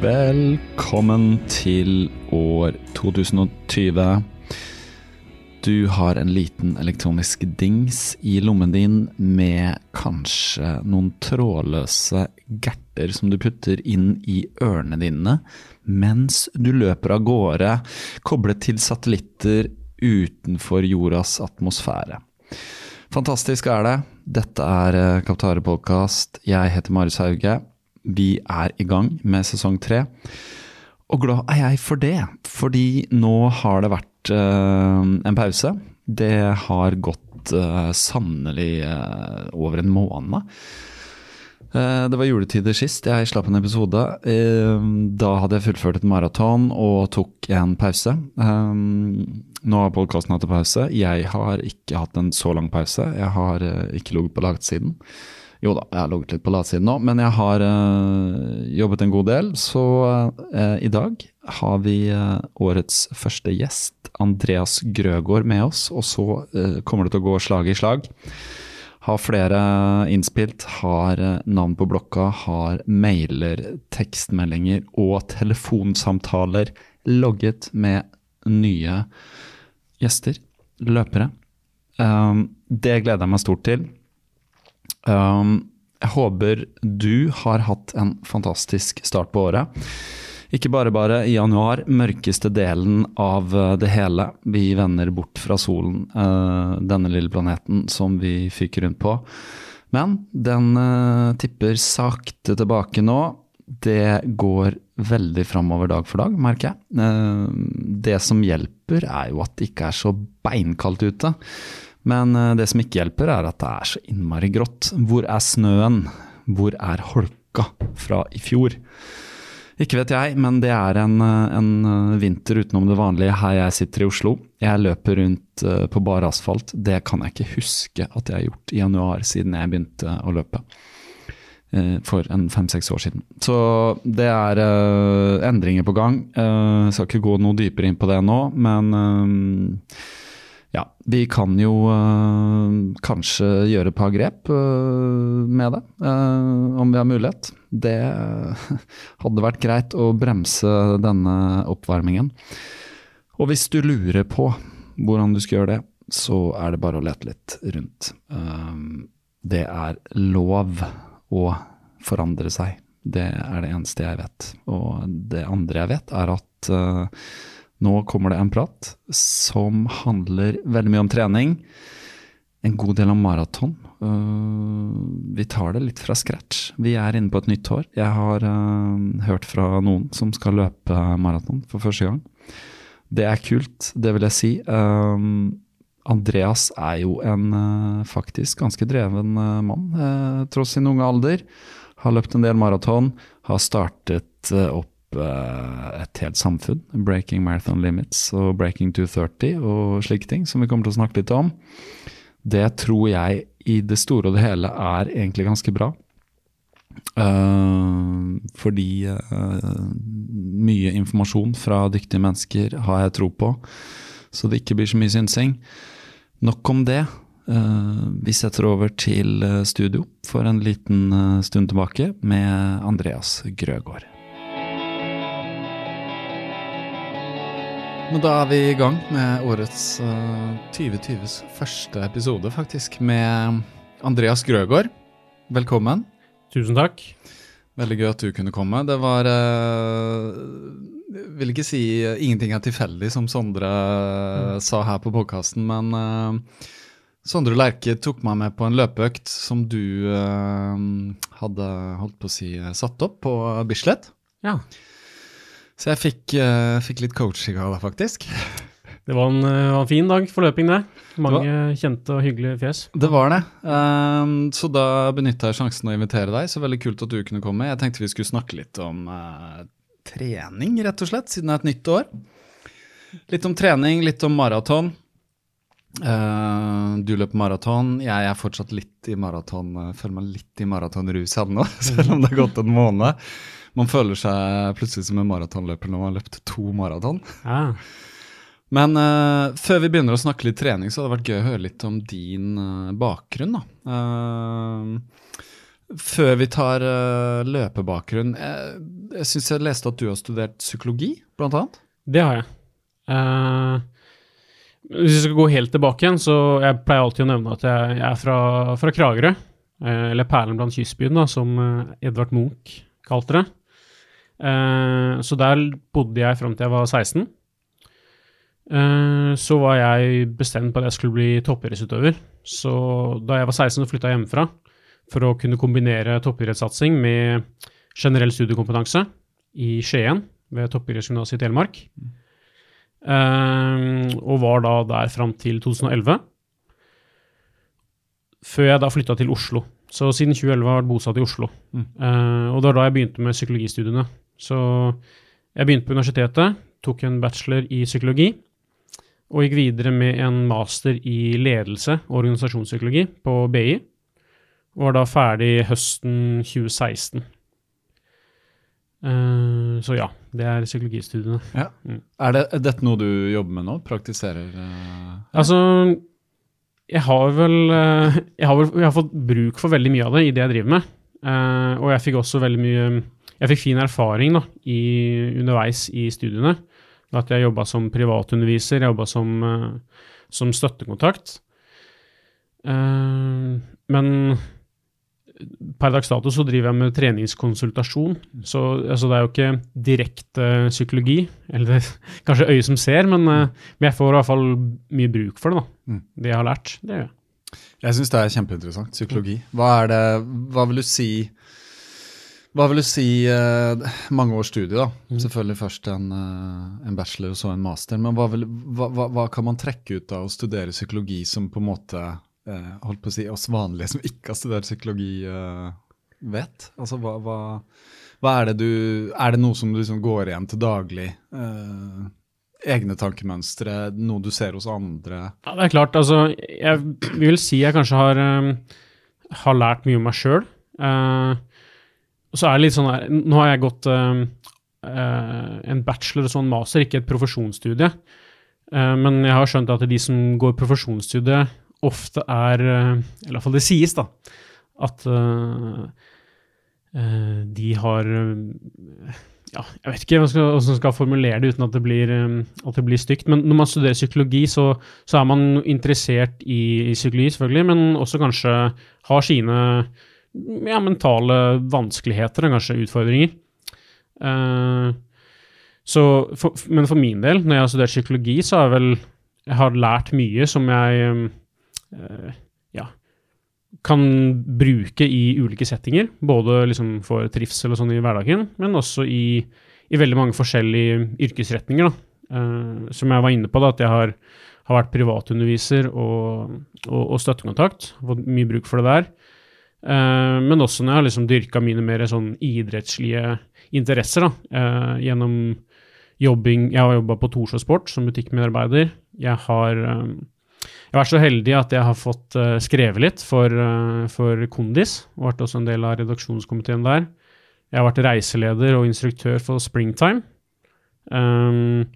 Velkommen til år 2020. Du har en liten elektronisk dings i lommen din med kanskje noen trådløse gerter som du putter inn i ørene dine mens du løper av gårde, koblet til satellitter utenfor jordas atmosfære. Fantastisk er det. Dette er Kaptare Podcast. Jeg heter Marius Hauge. Vi er i gang med sesong tre. Og glad er jeg for det, fordi nå har det vært uh, en pause. Det har gått uh, sannelig uh, over en måned. Det var juletider sist jeg slapp en episode. da hadde jeg fullført et maraton og tok en pause. nå har podkasten hatt en pause. Jeg har ikke hatt en så lang pause. Jeg har ikke ligget på latsiden. Jo da, jeg har ligget litt på latsiden nå, men jeg har uh, jobbet en god del. Så uh, i dag har vi uh, årets første gjest, Andreas Grøgaard, med oss. Og så kommer det til å gå slag i slag. Har flere innspilt, har navn på blokka, har mailer, tekstmeldinger og telefonsamtaler logget med nye gjester, løpere. det gleder jeg meg stort til. Um, jeg håper du har hatt en fantastisk start på året. Ikke bare bare i januar, mørkeste delen av uh, det hele. Vi vender bort fra solen, uh, denne lille planeten som vi fyker rundt på. Men den uh, tipper sakte tilbake nå. Det går veldig framover dag for dag, merker jeg. Uh, det som hjelper, er jo at det ikke er så beinkaldt ute. Men eh, det som ikke hjelper, er at det er så innmari grått. Hvor er snøen? Hvor er holka fra i fjor? Ikke vet jeg, men det er en, eh, en, eh, vinter utenom det vanlige her jeg sitter i Oslo. Jeg løper rundt på bar asfalt. Det kan jeg ikke huske at jeg har gjort i januar siden jeg begynte å løpe. For en fem-seks år siden. Så det er endringer på gang. Jeg skal ikke gå noe dypere inn på det nå, men ja, vi kan jo øh, kanskje gjøre et par grep øh, med det, øh, om vi har mulighet. Det hadde vært greit å bremse denne oppvarmingen. Og hvis du lurer på hvordan du skal gjøre det, så er det bare å lete litt rundt. Det er lov å forandre seg. Det er det eneste jeg vet. Og det andre jeg vet, er at nå kommer det en prat som handler veldig mye om trening. En god del om maraton. Uh, vi tar det litt fra scratch. Vi er inne på et nytt år. Jeg har uh, hørt fra noen som skal løpe maraton for første gang. Det er kult, det vil jeg si. Um, Andreas er jo en faktisk ganske dreven mann, tross sin unge alder. Har løpt en del maraton, har startet eh, eh, et helt samfunn. Breaking Marathon Limits og Breaking 230 og slike ting, som vi kommer til å snakke litt om. Det tror jeg i det store og det hele er egentlig ganske bra. Uh, fordi uh, mye informasjon fra dyktige mennesker har jeg tro på, så det ikke blir så mye synsing. Nok om det. Uh, vi setter over til studio for en liten stund tilbake med Andreas Grøgaard. Men da er vi i gang med årets 2020s første episode, faktisk, med Andreas Grøgaard. Velkommen. Tusen takk. Veldig gøy at du kunne komme. Det var uh, Vil ikke si uh, ingenting er tilfeldig, som Sondre uh, sa her på podkasten, men uh, Sondre Lerche tok meg med på en løpeøkt som du hadde holdt på å si satt opp på Bislett. Ja. Så jeg fikk, fikk litt coaching av deg, faktisk. Det var en, uh, en, fin dag for løping, det. Mange det kjente og hyggelige fjes. Det var det. Um, så da benytta jeg sjansen å invitere deg. Så veldig kult at du kunne komme. Jeg tenkte vi skulle snakke litt om uh, trening, rett og slett, siden det er et nytt år. Litt om trening, litt om maraton. Uh, du løper maraton. Jeg er fortsatt litt i maraton. Føler meg litt i maratonrus ennå, selv om det har gått en måned. Man føler seg plutselig som en maratonløper når man har løpt to maraton. Ja. Men uh, før vi begynner å snakke litt trening, så hadde det vært gøy å høre litt om din uh, bakgrunn. da. Uh, før vi tar løpebakgrunn Jeg, jeg syns jeg leste at du har studert psykologi, blant annet? Det har jeg. hvis vi skal gå helt tilbake igjen, så jeg pleier alltid å nevne at jeg, jeg er fra, fra Kragerø. eller perlen blant kystbyene, som Edvard Munch kalte det. Så der bodde jeg fram til jeg var 16. Eh, så var jeg bestemt på at jeg skulle bli toppidrettsutøver. Så da jeg var 16, så flytta jeg hjemmefra for å kunne kombinere toppidrettssatsing med generell studiekompetanse i Skien ved toppidrettsgymnaset i Telemark. Uh, og var da der fram til 2011. Før jeg da flytta til Oslo. Så siden 2011 har jeg vært bosatt i Oslo. Mm. Uh, og det var da jeg begynte med psykologistudiene. Så jeg begynte på universitetet, tok en bachelor i psykologi og gikk videre med en master i ledelse og organisasjonspsykologi på BI. Og var da ferdig høsten 2016. Uh, eh, så ja, det er psykologistudiene. Ja. Mm. Er, det, er, dette noe du jobber med nå? Praktiserer? Uh, altså, jeg har vel uh, jeg, har vel jeg har fått bruk for veldig mye av det i det jeg driver med. og jeg fikk også veldig mye Jeg fikk fin erfaring da, i, underveis i studiene. At jeg jobba som privatunderviser, jeg jobba som, uh, som støttekontakt. Uh, men per dags dato så driver jeg med treningskonsultasjon. Så altså, det er jo ikke direkte psykologi, eller kanskje øyet som ser, men, uh, men, jeg får i hvert fall mye bruk for det. da. Mm. Det jeg har lært, det gjør jeg. Jeg syns det er kjempeinteressant. Psykologi. Hva, er det, hva vil du si hva vil du si uh, Mange års studie, da. Mm. Selvfølgelig først en, uh, en, bachelor og så en master. Men hva, vil, hva, hva, hva, kan man trekke ut av å studere psykologi som på en måte uh, holdt på å si, oss vanlige som ikke har studert psykologi, vet? Altså, hva, er det du Er det noe som du liksom går igjen til daglig? egne tankemønstre, noe du ser hos andre? Ja, Det er klart. altså, Jeg vil si jeg kanskje har, har lært mye om meg sjøl. Uh, så er det litt sånn her Nå har jeg gått uh, uh, en bachelor og sånn master, ikke et profesjonsstudie. Uh, men jeg har skjønt at de som går profesjonsstudie, ofte er Eller iallfall det sies, da. At de har ja, jeg vet ikke hvordan jeg skal formulere det uten at det blir, at det blir stygt. Men når man studerer psykologi, så, så er man interessert i, i, psykologi, selvfølgelig, men også kanskje har sine ja, mentale vanskeligheter og kanskje utfordringer. Uh, så for, men for min del, når jeg har studert psykologi, så har jeg vel jeg har lært mye som jeg uh, ja, kan bruke i ulike settinger. Både liksom for trivsel og sånn i hverdagen, men også i, i veldig mange forskjellige yrkesretninger. Uh, som jeg var inne på, da, at jeg har, har vært privatunderviser og, og, og støttekontakt. Fått mye bruk for det der. Eh, men også når jeg har liksom dyrka mine mer sånn idrettslige interesser. da, Uh, Gjennom jobbing Jeg har jobba på Torshov Sport som butikkmedarbeider. Jeg har, eh, jeg vært så heldig at jeg har fått uh, skrevet litt for, for Kondis, og vært også en del av redaksjonskomiteen der. Jeg har vært reiseleder og instruktør for Springtime. Um,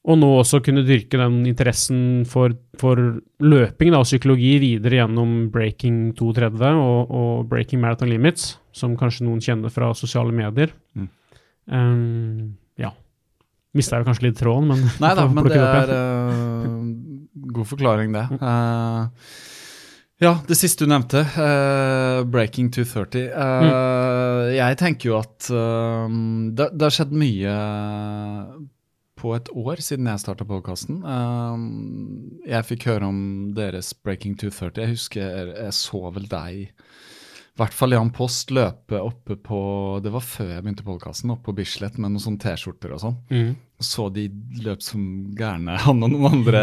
og nå også kunne dyrke den interessen for, for løping da, og psykologi videre gjennom Breaking 230 og, og Breaking Marathon Limits, som kanskje noen kjenner fra sosiale medier. Mm. Um, ja. Mista jeg kanskje litt tråden, men Nei da, men det er uh, god forklaring, det. Uh, ja, det siste du nevnte, uh, Breaking 230. Eh, Jeg tenker jo at uh, det, det har skjedd mye på et år siden jeg starta podkasten. jeg fikk høre om deres Breaking 230. Jeg husker jeg, så vel deg i hvert fall Jan Post løpe oppe på Det var før jeg begynte podkasten, oppe på Bislett med noen sånne T-skjorter og sånn. Mm. Så de løp som gærne, han og noen andre,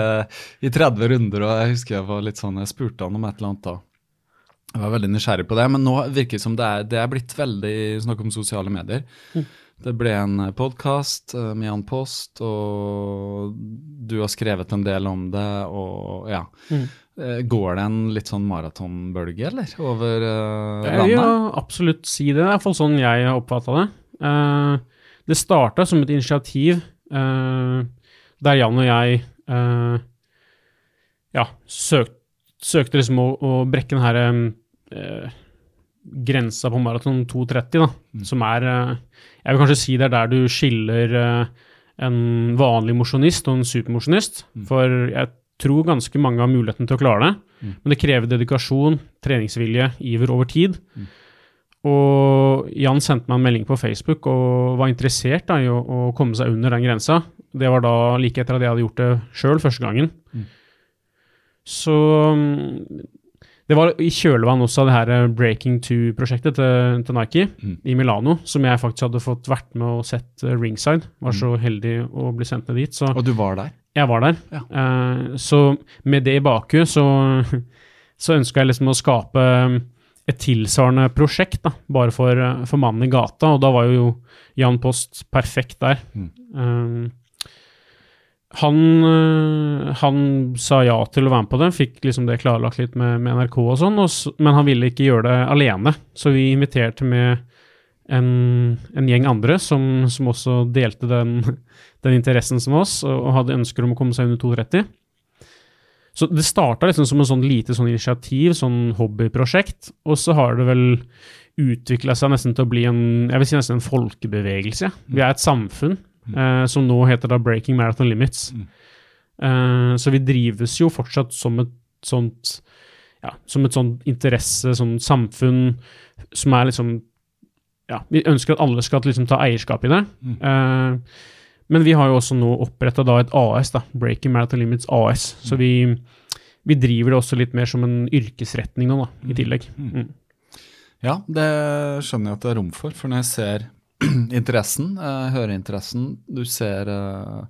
i 30 runder. Og jeg husker jeg var litt sånn, jeg spurte han om et eller annet da. Jeg var veldig nysgjerrig på det, men nå virker det som det er, det er blitt veldig snakk om sosiale medier. Det ble en podkast med Jan Post, og du har skrevet en del om det, og ja. Mm. Eh, Går det en litt sånn maratonbølge, eller? Over landet? Jeg landet? vil absolutt si det. Det er iallfall sånn jeg har oppfatta det. Uh, det starta som et initiativ uh, der Jan og jeg eh, ja, søk, søkte liksom å, å brekke den herre eh, grensa på maraton 2.30, da, som er eh, Jeg vil kanskje si det er der du skiller eh, en vanlig mosjonist og en supermosjonist. For jeg tror ganske mange har muligheten til å klare det, men det krever dedikasjon, treningsvilje, iver over tid. Og Jan sendte meg en melding på Facebook og var interessert da, i å, å komme seg under den grensa. Det var da like etter at jeg hadde gjort det sjøl første gangen. Så mm, det var i kjølvannet også av det her eh, Breaking 2-prosjektet til, til Nike i Milano, som jeg faktisk hadde fått vært med og sett eh, ringside. Var så heldig å bli sendt ned dit. Så Og du var der? jeg var der. Ja. Uh, så med det i bakhuet så, så ønska jeg liksom å skape et tilsvarende prosjekt, da, bare for, for mannen i gata, og da var jo Jan Post perfekt der. Mm. uh, han sa ja til å være med på det, fikk liksom det klarlagt litt med, med NRK og sånn, og men han ville ikke gjøre det alene, så vi inviterte med en, en gjeng andre som, som også delte den, den interessen som oss, og, og hadde ønsker om å komme seg under 230. Så det starta liksom som en sånn lite sånn initiativ, sånn hobbyprosjekt, og så har det vel utvikla seg nesten til å bli en jeg vil si nesten en folkebevegelse. Vi er et samfunn eh, som nå heter da Breaking Marathon Limits. Eh, så vi drives jo fortsatt som et sånt ja, som et sånt interesse, sånn samfunn som er liksom ja, Vi ønsker at alle skal liksom ta eierskap i det. Eh, men vi har jo også nå oppretta et AS, da, Breaking Marathon Limits AS. Så vi, vi driver det også litt mer som en yrkesretning nå, da, i tillegg. Mm. Ja, det skjønner jeg at det er rom for. For når jeg ser interessen, høreinteressen. hører du ser eh,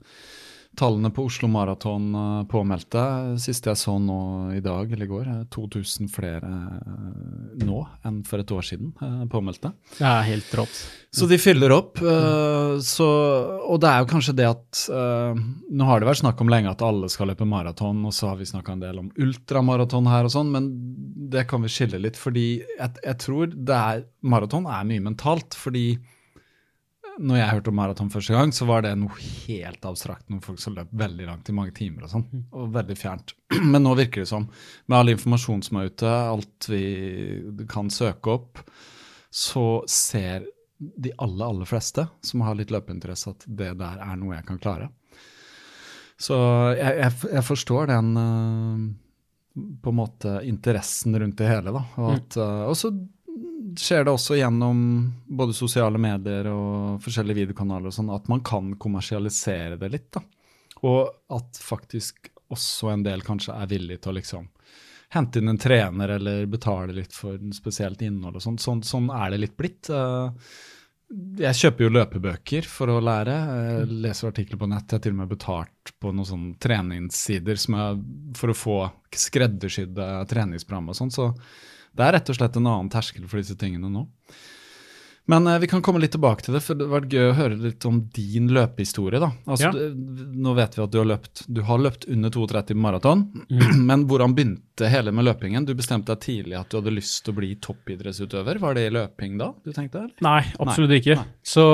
tallene på Oslo Maraton eh, påmeldte. Siste jeg så nå i dag eller i går, er 2000 flere eh, nå enn for et år siden eh, påmeldte. Det er helt rått. Så de fyller opp. eh, så, og det er jo kanskje det at eh, Nå har det vært snakk om lenge at alle skal løpe maraton, og så har vi snakka en del om ultramaraton her og sånn, men det kan vi skille litt, fordi jeg, jeg tror det er Maraton er mye mentalt, fordi når jeg hørte om maraton første gang, så var det noe helt abstrakt. Noen folk som løp veldig langt i mange timer og sånn. Og veldig fjernt. Men nå virker det som, med all informasjon som er ute, alt vi kan søke opp, så ser de aller, aller fleste som har litt løpeinteresse, at det der er noe jeg kan klare. Så jeg, jeg, jeg forstår den eh, på en måte interessen rundt det hele, da. Og, at, eh, og så skjer det også gjennom både sosiale medier og forskjellige videokanaler og sånn, at man kan kommersialisere det litt. da. Og at faktisk også en del kanskje er villig til å liksom hente inn en trener eller betale litt for spesielt innhold og sånn. Sånn, sånn er det litt blitt. Eh, Jeg kjøper jo løpebøker for å lære. Jeg leser artikler på nett. Jeg har til og med betalt på noen sånne treningssider som er for å få skreddersydde treningsprogram og sånn. Så Det er rett og slett en annen terskel for disse tingene nå. Men eh, vi kan komme litt tilbake til det, for det hadde vært gøy å høre litt om din løpehistorie. da. Altså, Ja. det- Nå vet vi at du har løpt du har løpt under 32 maraton, Mm. men hvordan begynte hele med løpingen? Du bestemte deg tidlig at du hadde lyst til å bli toppidrettsutøver. Var det løping da du tenkte? eller? Nei, absolutt ikke. nei. Så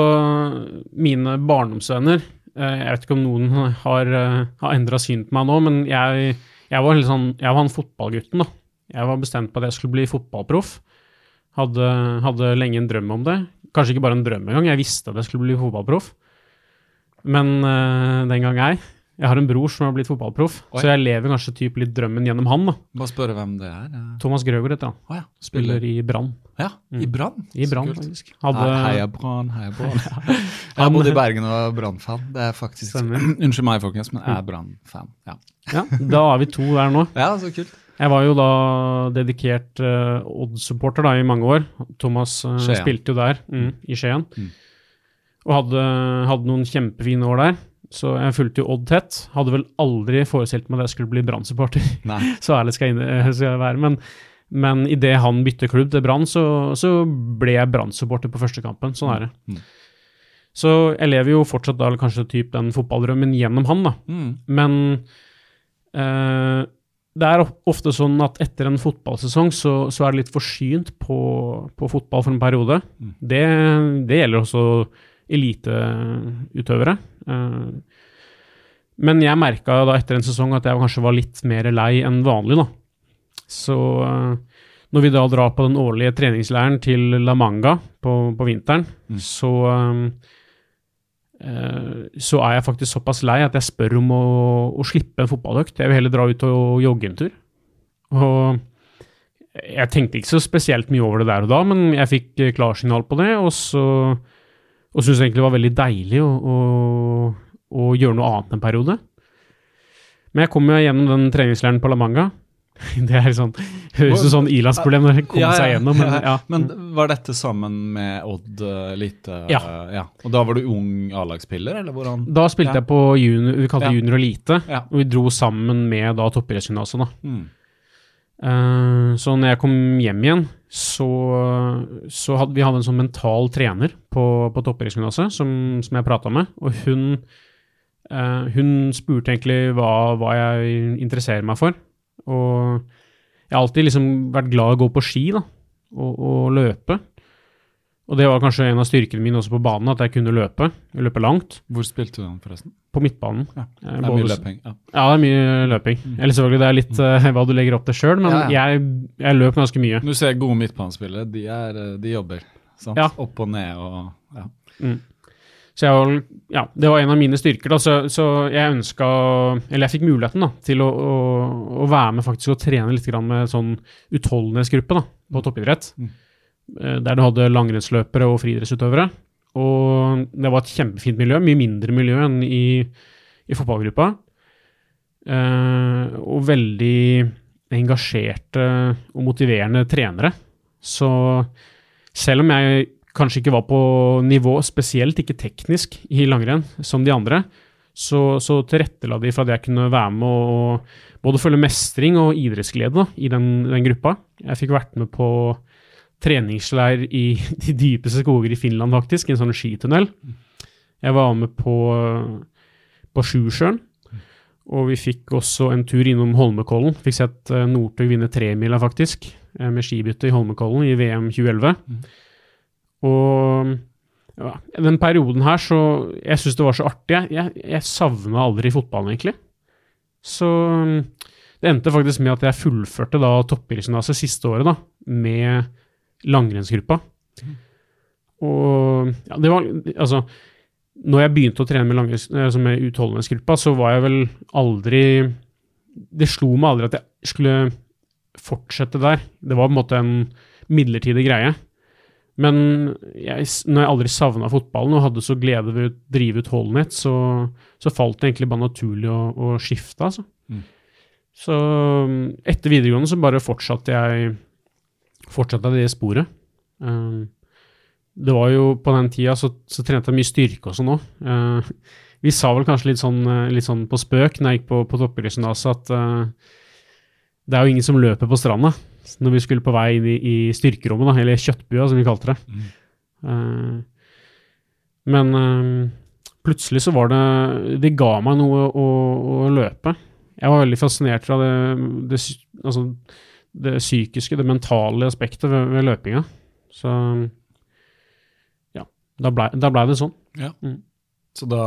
mine barndomsvenner eh, Jeg vet ikke om noen har, eh, har endra syn på meg nå, men jeg, jeg var sånn Jeg var han fotballgutten, da. Jeg var bestemt på at jeg skulle bli fotballproff. Hadde, hadde lenge en drøm om det. Kanskje ikke bare en drøm engang, jeg visste at jeg skulle bli fotballproff. Men eh, den gang ei. Jeg har en bror som har blitt fotballproff, Oi. så jeg lever kanskje typ litt drømmen gjennom han. da. Bare spørre hvem det er. Ja. Thomas Grøgaard heter han. Oh, ja, Spiller i Brann. Ja, i Brann. I Brann, faktisk. Hadde, Heia Brann, heia Brann. Jeg har bodd i Bergen og er Brann-fan. Det er faktisk Unnskyld meg, folkens, men jeg er Brann-fan. Ja. ja, da er vi to der nå. ja, så kult. Jeg var jo da dedikert uh, Odd-supporter da i mange år. Thomas uh, spilte jo der, mm, i Skien. Mm. Og hadde, hadde noen kjempefine år der. Så jeg fulgte jo Odd tett. Hadde vel aldri forestilt meg at jeg skulle bli Brann-supporter. Så ærlig skal jeg, inn- eh, skal jeg være. Men, men idet han bytter klubb til Brann, så, så ble jeg Brann-supporter på første kampen. Sånn er det. Mm. Så jeg lever jo fortsatt da kanskje typ den fotballdrømmen gjennom han, da. Mm. Men eh, det er ofte sånn at etter en fotballsesong så, så er det litt forsynt på, på fotball for en periode. Mm. Det, det gjelder også eliteutøvere. Eh, men jeg merka da etter en sesong at jeg kanskje var litt mer lei enn vanlig, da. Så eh, når vi da drar på den årlige treningsleiren til La Manga på, på vinteren, Mm. så eh, så er jeg faktisk såpass lei at jeg spør om å, å slippe en fotballøkt. Jeg vil heller dra ut og jogge en tur. Og jeg tenkte ikke så spesielt mye over det der og da, men jeg fikk eh, klarsignal på det, og så og syntes egentlig det var veldig deilig å, å, å gjøre noe annet en periode. Men jeg kom jo gjennom den treningsleiren på La Manga. Det er sånn, høres ut som sånn ilandsproblem når det kommer seg gjennom, men ja. Men var dette sammen med Odd Elite? Ja. eh, ja. Og da var du ung A-lagsspiller, eller hvordan? Da spilte Ja. jeg på junior, vi kalte Ja. junior elite, Ja. og vi dro sammen med da toppidrettsgymnaset. Mm. Uh, så når jeg kom hjem igjen, så, så hadde vi hadde en sånn mental trener på, på toppidrettsgymnaset som, som jeg prata med, og hun, uh, hun spurte egentlig hva, hva jeg interesserer meg for. Og jeg har alltid liksom vært glad i å gå på ski da, og, og løpe. Og det var kanskje en av styrkene mine også på banen, at jeg kunne løpe. Løpe langt. Hvor spilte du den, forresten? På midtbanen. Ja, Det er både- mye løping. Ja. Ja, det er mye løping. Eller selvfølgelig, det er litt uh, hva du legger opp til sjøl, men Ja, ja. Jeg, jeg løp ganske mye. Du ser gode midtbanespillere, de, er, eh, de jobber. Sant? Opp og ned og ja. Så jeg var, ja, det var en av mine styrker. Da, så, så jeg ønska Eller jeg fikk muligheten da, til å, å, å være med faktisk og trene litt grann med sånn utholdenhetsgruppe da, på toppidrett. Mm. Eh, Der du hadde langrennsløpere og friidrettsutøvere. Og det var et kjempefint miljø. Mye mindre miljø enn i, i fotballgruppa. Eh, og veldig engasjerte og motiverende trenere. Så selv om jeg kanskje ikke var på nivå, spesielt ikke teknisk, i langrenn som de andre, så, så tilrettela de for at jeg kunne være med og både føle mestring og idrettsglede i den, den gruppa. Jeg fikk vært med på treningsleir i de dypeste skoger i Finland, faktisk, i en sånn skitunnel. Jeg var med på, på Sjusjøen, og vi fikk også en tur innom Holmenkollen. Fikk sett uh, Northug vinne tremila, faktisk, eh, med skibytte i Holmenkollen i VM 2011. Og ja, den perioden her, så Jeg syns det var så artig. Jeg, jeg, savna aldri fotballen, egentlig. Så det endte faktisk med at jeg fullførte da toppidrettsgymnaset siste året, da, med langrennsgruppa. Og ja, det var Altså, når jeg begynte å trene med, langrenns- altså med utholdenhetsgruppa, så var jeg vel aldri Det slo meg aldri at jeg skulle fortsette der. Det var på en måte en midlertidig greie. Men jeg, når jeg aldri savna fotballen og hadde så glede ved å drive ut Holnet, så, så falt det egentlig bare naturlig å, å skifte, altså. Mm. Så etter videregående så bare fortsatte jeg fortsatte det sporet. Um, det var jo på den tida så, så trente jeg mye styrke også nå. Uh, vi sa vel kanskje litt sånn, uh, litt sånn på spøk når jeg gikk på, på toppidrettsgymnaset at uh, det er jo ingen som løper på stranda. Når vi skulle på vei inn i, i styrkerommet, da, eller kjøttbua, som vi kalte det. Eh, men uh, plutselig så var det Det ga meg noe å, å løpe. Jeg var veldig fascinert fra det, det, altså, det psykiske, det mentale aspektet ved, ved løpinga. Så ja, da blei ble det sånn. Ja, Så da,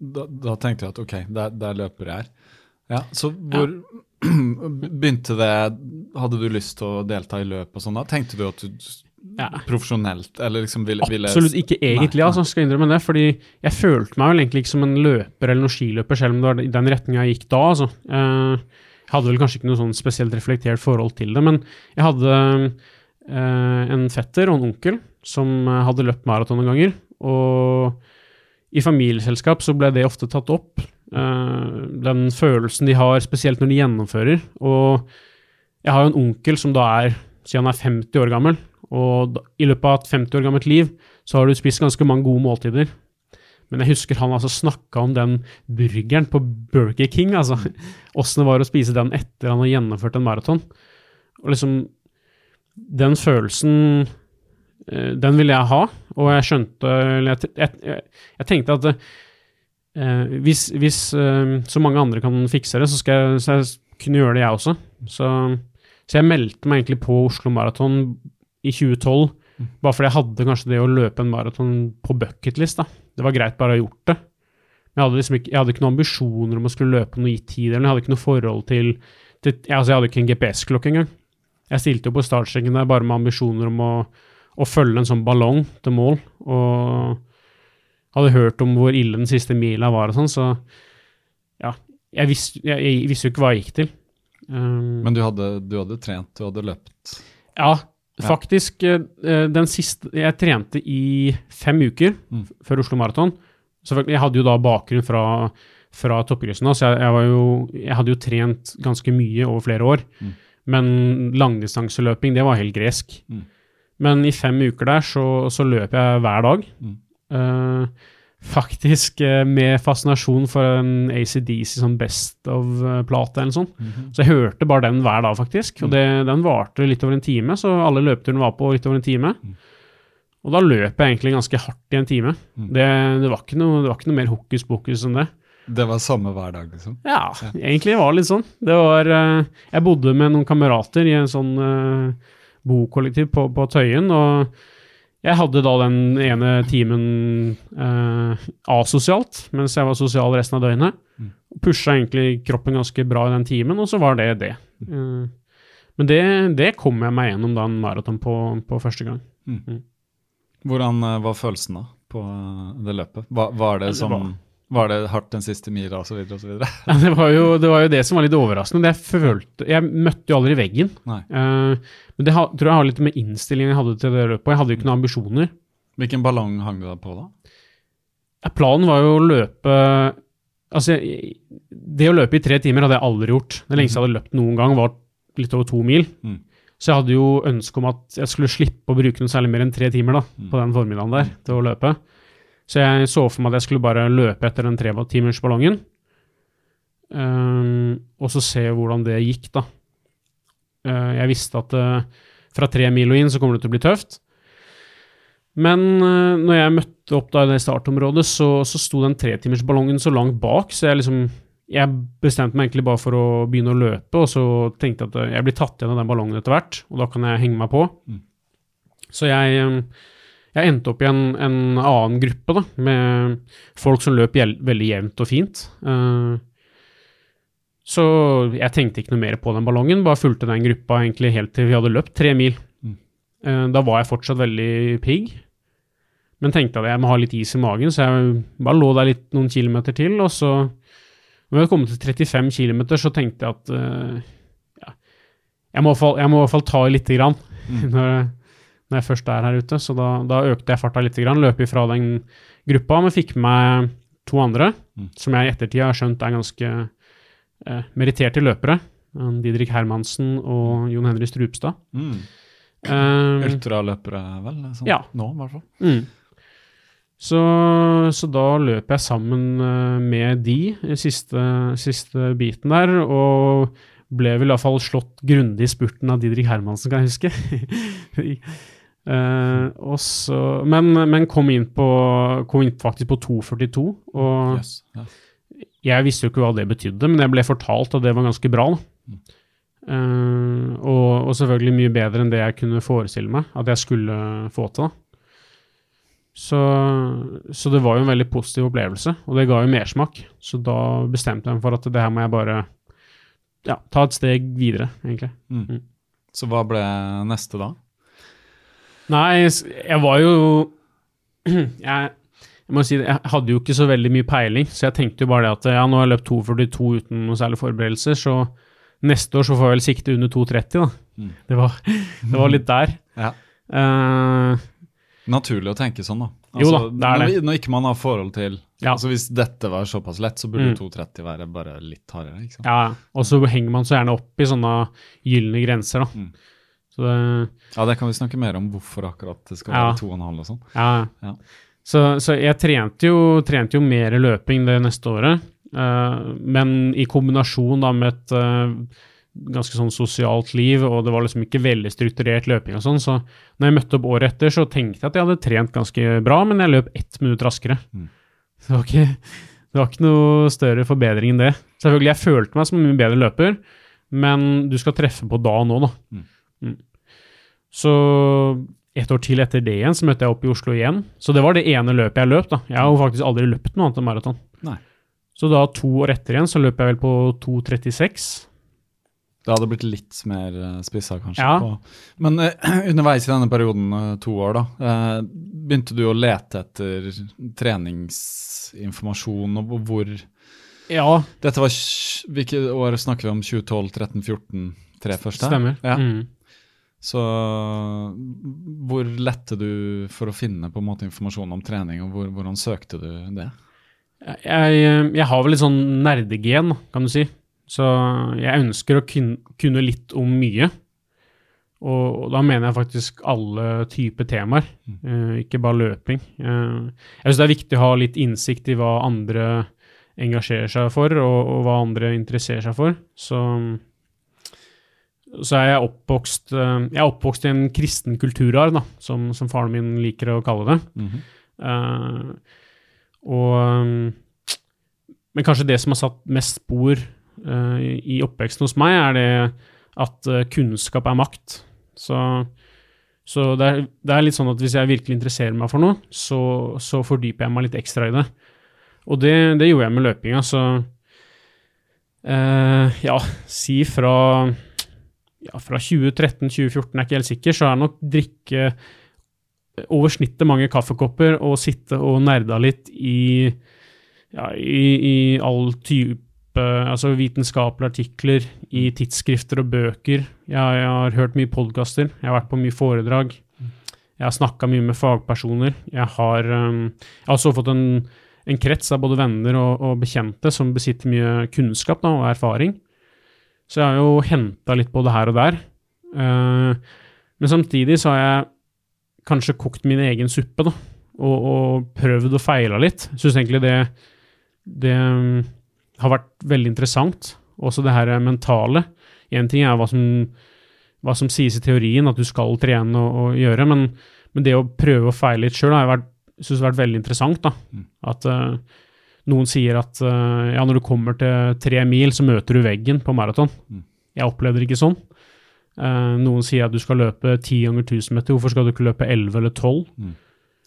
da, da tenkte jeg at ok, der, der løper jeg. Ja, så hvor begynte det Hadde du lyst til å delta i løp og sånn da? Tenkte du at du Ja. profesjonelt, eller liksom ville, ville Absolutt ikke egentlig, Nei, altså, skal jeg innrømme det. Fordi jeg følte meg vel egentlig ikke som en løper eller noen skiløper, selv om det var i den retninga jeg gikk da. altså. Eh, jeg hadde vel kanskje ikke noe sånn spesielt reflektert forhold til det, men jeg hadde eh, en fetter og en onkel som eh, hadde løpt maraton noen ganger. Og i familieselskap så ble det ofte tatt opp. Eh, den følelsen de har, spesielt når de gjennomfører. Og jeg har jo en onkel som da er, siden han er 50 år gammel, og i løpet av et 50 år gammelt liv så har du spist ganske mange gode måltider. Men jeg husker han altså snakka om den burgeren på Burger King, altså. Åssen det var å spise den etter han har gjennomført en maraton. Og liksom Den følelsen eh, Den ville jeg ha, og jeg skjønte jeg, jeg, jeg, tenkte at eh, hvis, hvis eh, så mange andre kan fikse det, så skal jeg, så jeg kunne gjøre det, jeg også. Så, så jeg meldte meg egentlig på Oslo Maraton i 2012, bare fordi jeg hadde kanskje det å løpe en maraton på bucketlist. da. Det var greit bare å ha gjort det. Men jeg hadde liksom ikke, jeg hadde ikke noen ambisjoner om å skulle løpe noe gitt tid, eller jeg hadde ikke noe forhold til, til jeg, altså jeg hadde ikke en GPS-klokke engang. Jeg stilte jo på startstreken der bare med ambisjoner om å, å følge en sånn ballong til mål, og hadde hørt om hvor ille den siste mila var og sånn, så ja, jeg, visste- jeg, jeg visste jo ikke hva jeg gikk til. Um, Men du hadde, du hadde trent, du hadde løpt ja, faktisk. Ja. Den siste Jeg trente i fem uker Mm. før Oslo Maraton. Jeg hadde jo da bakgrunn fra, fra toppidretten, så jeg, jeg, var jo, jeg hadde jo trent ganske mye over flere år. Mm. Men langdistanseløping, det var helt gresk. Mm. Men i fem uker der så, så løp jeg hver dag. Mm. Eh, faktisk eh, med fascinasjon for en ACDC som Best of-plate eller noe sånt. Mhm. Så jeg hørte bare den hver dag, faktisk. Mm. Og det, den varte litt over en time, så alle løpeturene var på litt over en time. Mm. Og da løp jeg egentlig ganske hardt i en time. Mm. Det, det, var noe, det var ikke noe mer hokus pokus enn det. Det var samme hver dag, liksom? Ja, egentlig var det litt sånn. Det var eh, Jeg bodde med noen kamerater i en sånn eh, bokollektiv på, på Tøyen, og jeg hadde da den ene timen eh, asosialt, mens jeg var sosial resten av døgnet. Mm. Pusha egentlig kroppen ganske bra i den timen, og så var det det. Eh, men det, det kom jeg meg gjennom da en maraton på, på første gang. Hvordan eh, var følelsen da på eh, det løpet? Var, var det Det sånn var- var det hardt den siste mila osv. Ja, det, var jo, det var jo det som var litt overraskende. Det jeg følte Jeg møtte jo aldri veggen. Eh, men det ha, tror jeg har litt med innstillingen jeg hadde til det løpet. Jeg hadde jo ikke noen ambisjoner. Hvilken ballong hang du deg på da? Ja, Planen var jo å løpe Altså, det å løpe i tre timer hadde jeg aldri gjort. Det lengste jeg hadde løpt noen gang, var litt over to mil. Mm. Så jeg hadde jo ønske om at jeg skulle slippe å bruke noe særlig mer enn tre timer da, Mm. på den formiddagen der til å løpe. Så jeg så for meg at jeg skulle bare løpe etter den tretimersballongen. Um, og så se hvordan det gikk, da. Uh, jeg visste at uh, fra tre mil og inn så kommer det til å bli tøft. Men uh, når jeg møtte opp da i det startområdet, så, så sto den tretimersballongen så langt bak, så jeg liksom Jeg bestemte meg egentlig bare for å begynne å løpe, og så tenkte jeg at jeg blir tatt igjen av den ballongen etter hvert, og da kan jeg henge meg på. Mm. Så jeg, eh, jeg endte opp i en, en annen gruppe, da, med folk som løp veldig jevnt og fint. Uh, så jeg tenkte ikke noe mer på den ballongen, bare fulgte den gruppa egentlig helt til vi hadde løpt tre mil. Mm. Uh, Da var jeg fortsatt veldig pigg, men tenkte at jeg må ha litt is i magen, så jeg bare lå der litt noen kilometer til, og så når vi hadde kommet til 35 kilometer, så tenkte jeg at uh, ja, jeg, må i hvert fall- jeg må i hvert fall ta i lite grann når, når jeg først er her ute, så da, da økte jeg farta litt. grann, løp ifra den gruppa, men fikk med meg to andre, Mm. som jeg i ettertid har skjønt er ganske eh, meritterte løpere. Eh, Didrik Hermansen og Jon Henry Strupstad. Mm. Um, Ultraløpere, vel? Sånn, Ja. Nå, i hvert fall. Mm. Så, så da løp jeg sammen eh, med de i siste, siste biten der, og ble vel i hvert fall slått grundig i spurten av Didrik Hermansen, kan jeg huske. Eh, og så, men, men kom, inn på, kom inn faktisk på 2,42. Og Yes. yes. jeg visste jo ikke hva det betydde, men jeg ble fortalt at det var ganske bra. Da. Uh, og, og selvfølgelig mye bedre enn det jeg kunne forestille meg at jeg skulle få til. Så, så det var jo en veldig positiv opplevelse, og det ga jo mersmak. Så da bestemte jeg meg for at det her må jeg bare ja, ta et steg videre, egentlig. Mm. Så hva ble neste da? Nei, jeg var jo jeg, jeg må si det, jeg hadde jo ikke så veldig mye peiling, så jeg tenkte jo bare det at ja, nå har jeg løpt 2,42 uten noe særlig forberedelser, så neste år så får jeg vel sikte under 2,30, da. Mm. Det, var, det var litt der. Ja. Uh, Naturlig å tenke sånn, da. Jo da, det er når, det. Når ikke man har forhold til Ja. altså Hvis dette var såpass lett, så burde Mm. 230 være bare litt hardere. ikke sant? ja, og så henger man så gjerne opp i sånne gylne grenser, da. Mm. Det, Ja, det kan vi snakke mer om hvorfor akkurat det skal Ja. være 2,5 og sånn. ja. Ja. Så, så jeg trente jo, trente jo mer løping det neste året, uh, men i kombinasjon da med et uh, ganske sånn sosialt liv, og det var liksom ikke veldig strukturert løping og sånn, så når jeg møtte opp året etter, så tenkte jeg at jeg hadde trent ganske bra, men jeg løp ett minutt raskere. Mm. Det, var ikke, det var ikke noe større forbedring enn det. Selvfølgelig, jeg følte meg som en mye bedre løper, men du skal treffe på da og nå, da. Mm. Mm. Så et år til etter det igjen, så møtte jeg opp i Oslo igjen. Så det var det ene løpet jeg løp, da. Jeg har jo faktisk aldri løpt noe annet enn maraton. Så da to år etter igjen, så løp jeg vel på 2.36. Det hadde blitt litt mer uh, spissa, kanskje. Ja. Men uh, underveis i denne perioden, uh, to år, da, uh, begynte du å lete etter treningsinformasjon, og hvor Ja, Dette var Hvilke år snakker vi om? 2012, 13, 14? Tre første? stemmer. Ja. Mm. Så hvor lette du for å finne på en måte informasjon om trening, og hvor, hvordan søkte du det? Jeg, jeg har vel litt sånn nerdegen, kan du si. Så jeg ønsker å kunne litt om mye. Og, og da mener jeg faktisk alle typer temaer, eh, ikke bare løping. Eh, jeg syns det er viktig å ha litt innsikt i hva andre engasjerer seg for, og, og hva andre interesserer seg for. Så, så er jeg oppvokst eh, Jeg er oppvokst i en kristen kulturarv, som, som faren min liker å kalle det. Mm -hmm. uh, og um, Men kanskje det som har satt mest spor uh, i oppveksten hos meg, er det at eh, kunnskap er makt. Så, så det, er, det er litt sånn at hvis jeg virkelig interesserer meg for noe, så, så fordyper jeg meg litt ekstra i det. Og det, det gjorde jeg med løpinga, så eh, Ja, si fra ja, fra 2013-2014, er ikke helt sikker, så er nok drikke over snittet mange kaffekopper og sitte og nerda litt i, ja, i, i all type altså vitenskapelige artikler, i tidsskrifter og bøker. Jeg, jeg har hørt mye podkaster, jeg har vært på mye foredrag. Jeg har snakka mye med fagpersoner. Jeg har, um, jeg har også fått en, en krets av både venner og, og bekjente som besitter mye kunnskap da, og erfaring. Så jeg har jo henta litt på det her og der. Eh, men samtidig så har jeg kanskje kokt min egen suppe, da, og, og prøvd og feila litt. Syns egentlig det, det um, har vært veldig interessant. Også det her mentale. Én ting er hva som, hva som sies i teorien, at du skal trene og, og gjøre, men, men det å prøve og feile litt sjøl har jeg vært, synes har vært veldig interessant. da. Mm. At eh, noen sier at uh, ja, når du kommer til tre mil, så møter du veggen på maraton. Mm. Jeg opplevde det ikke sånn. Uh, noen sier at du skal løpe 10 ganger 1000 meter, hvorfor skal du ikke løpe 11 eller 12?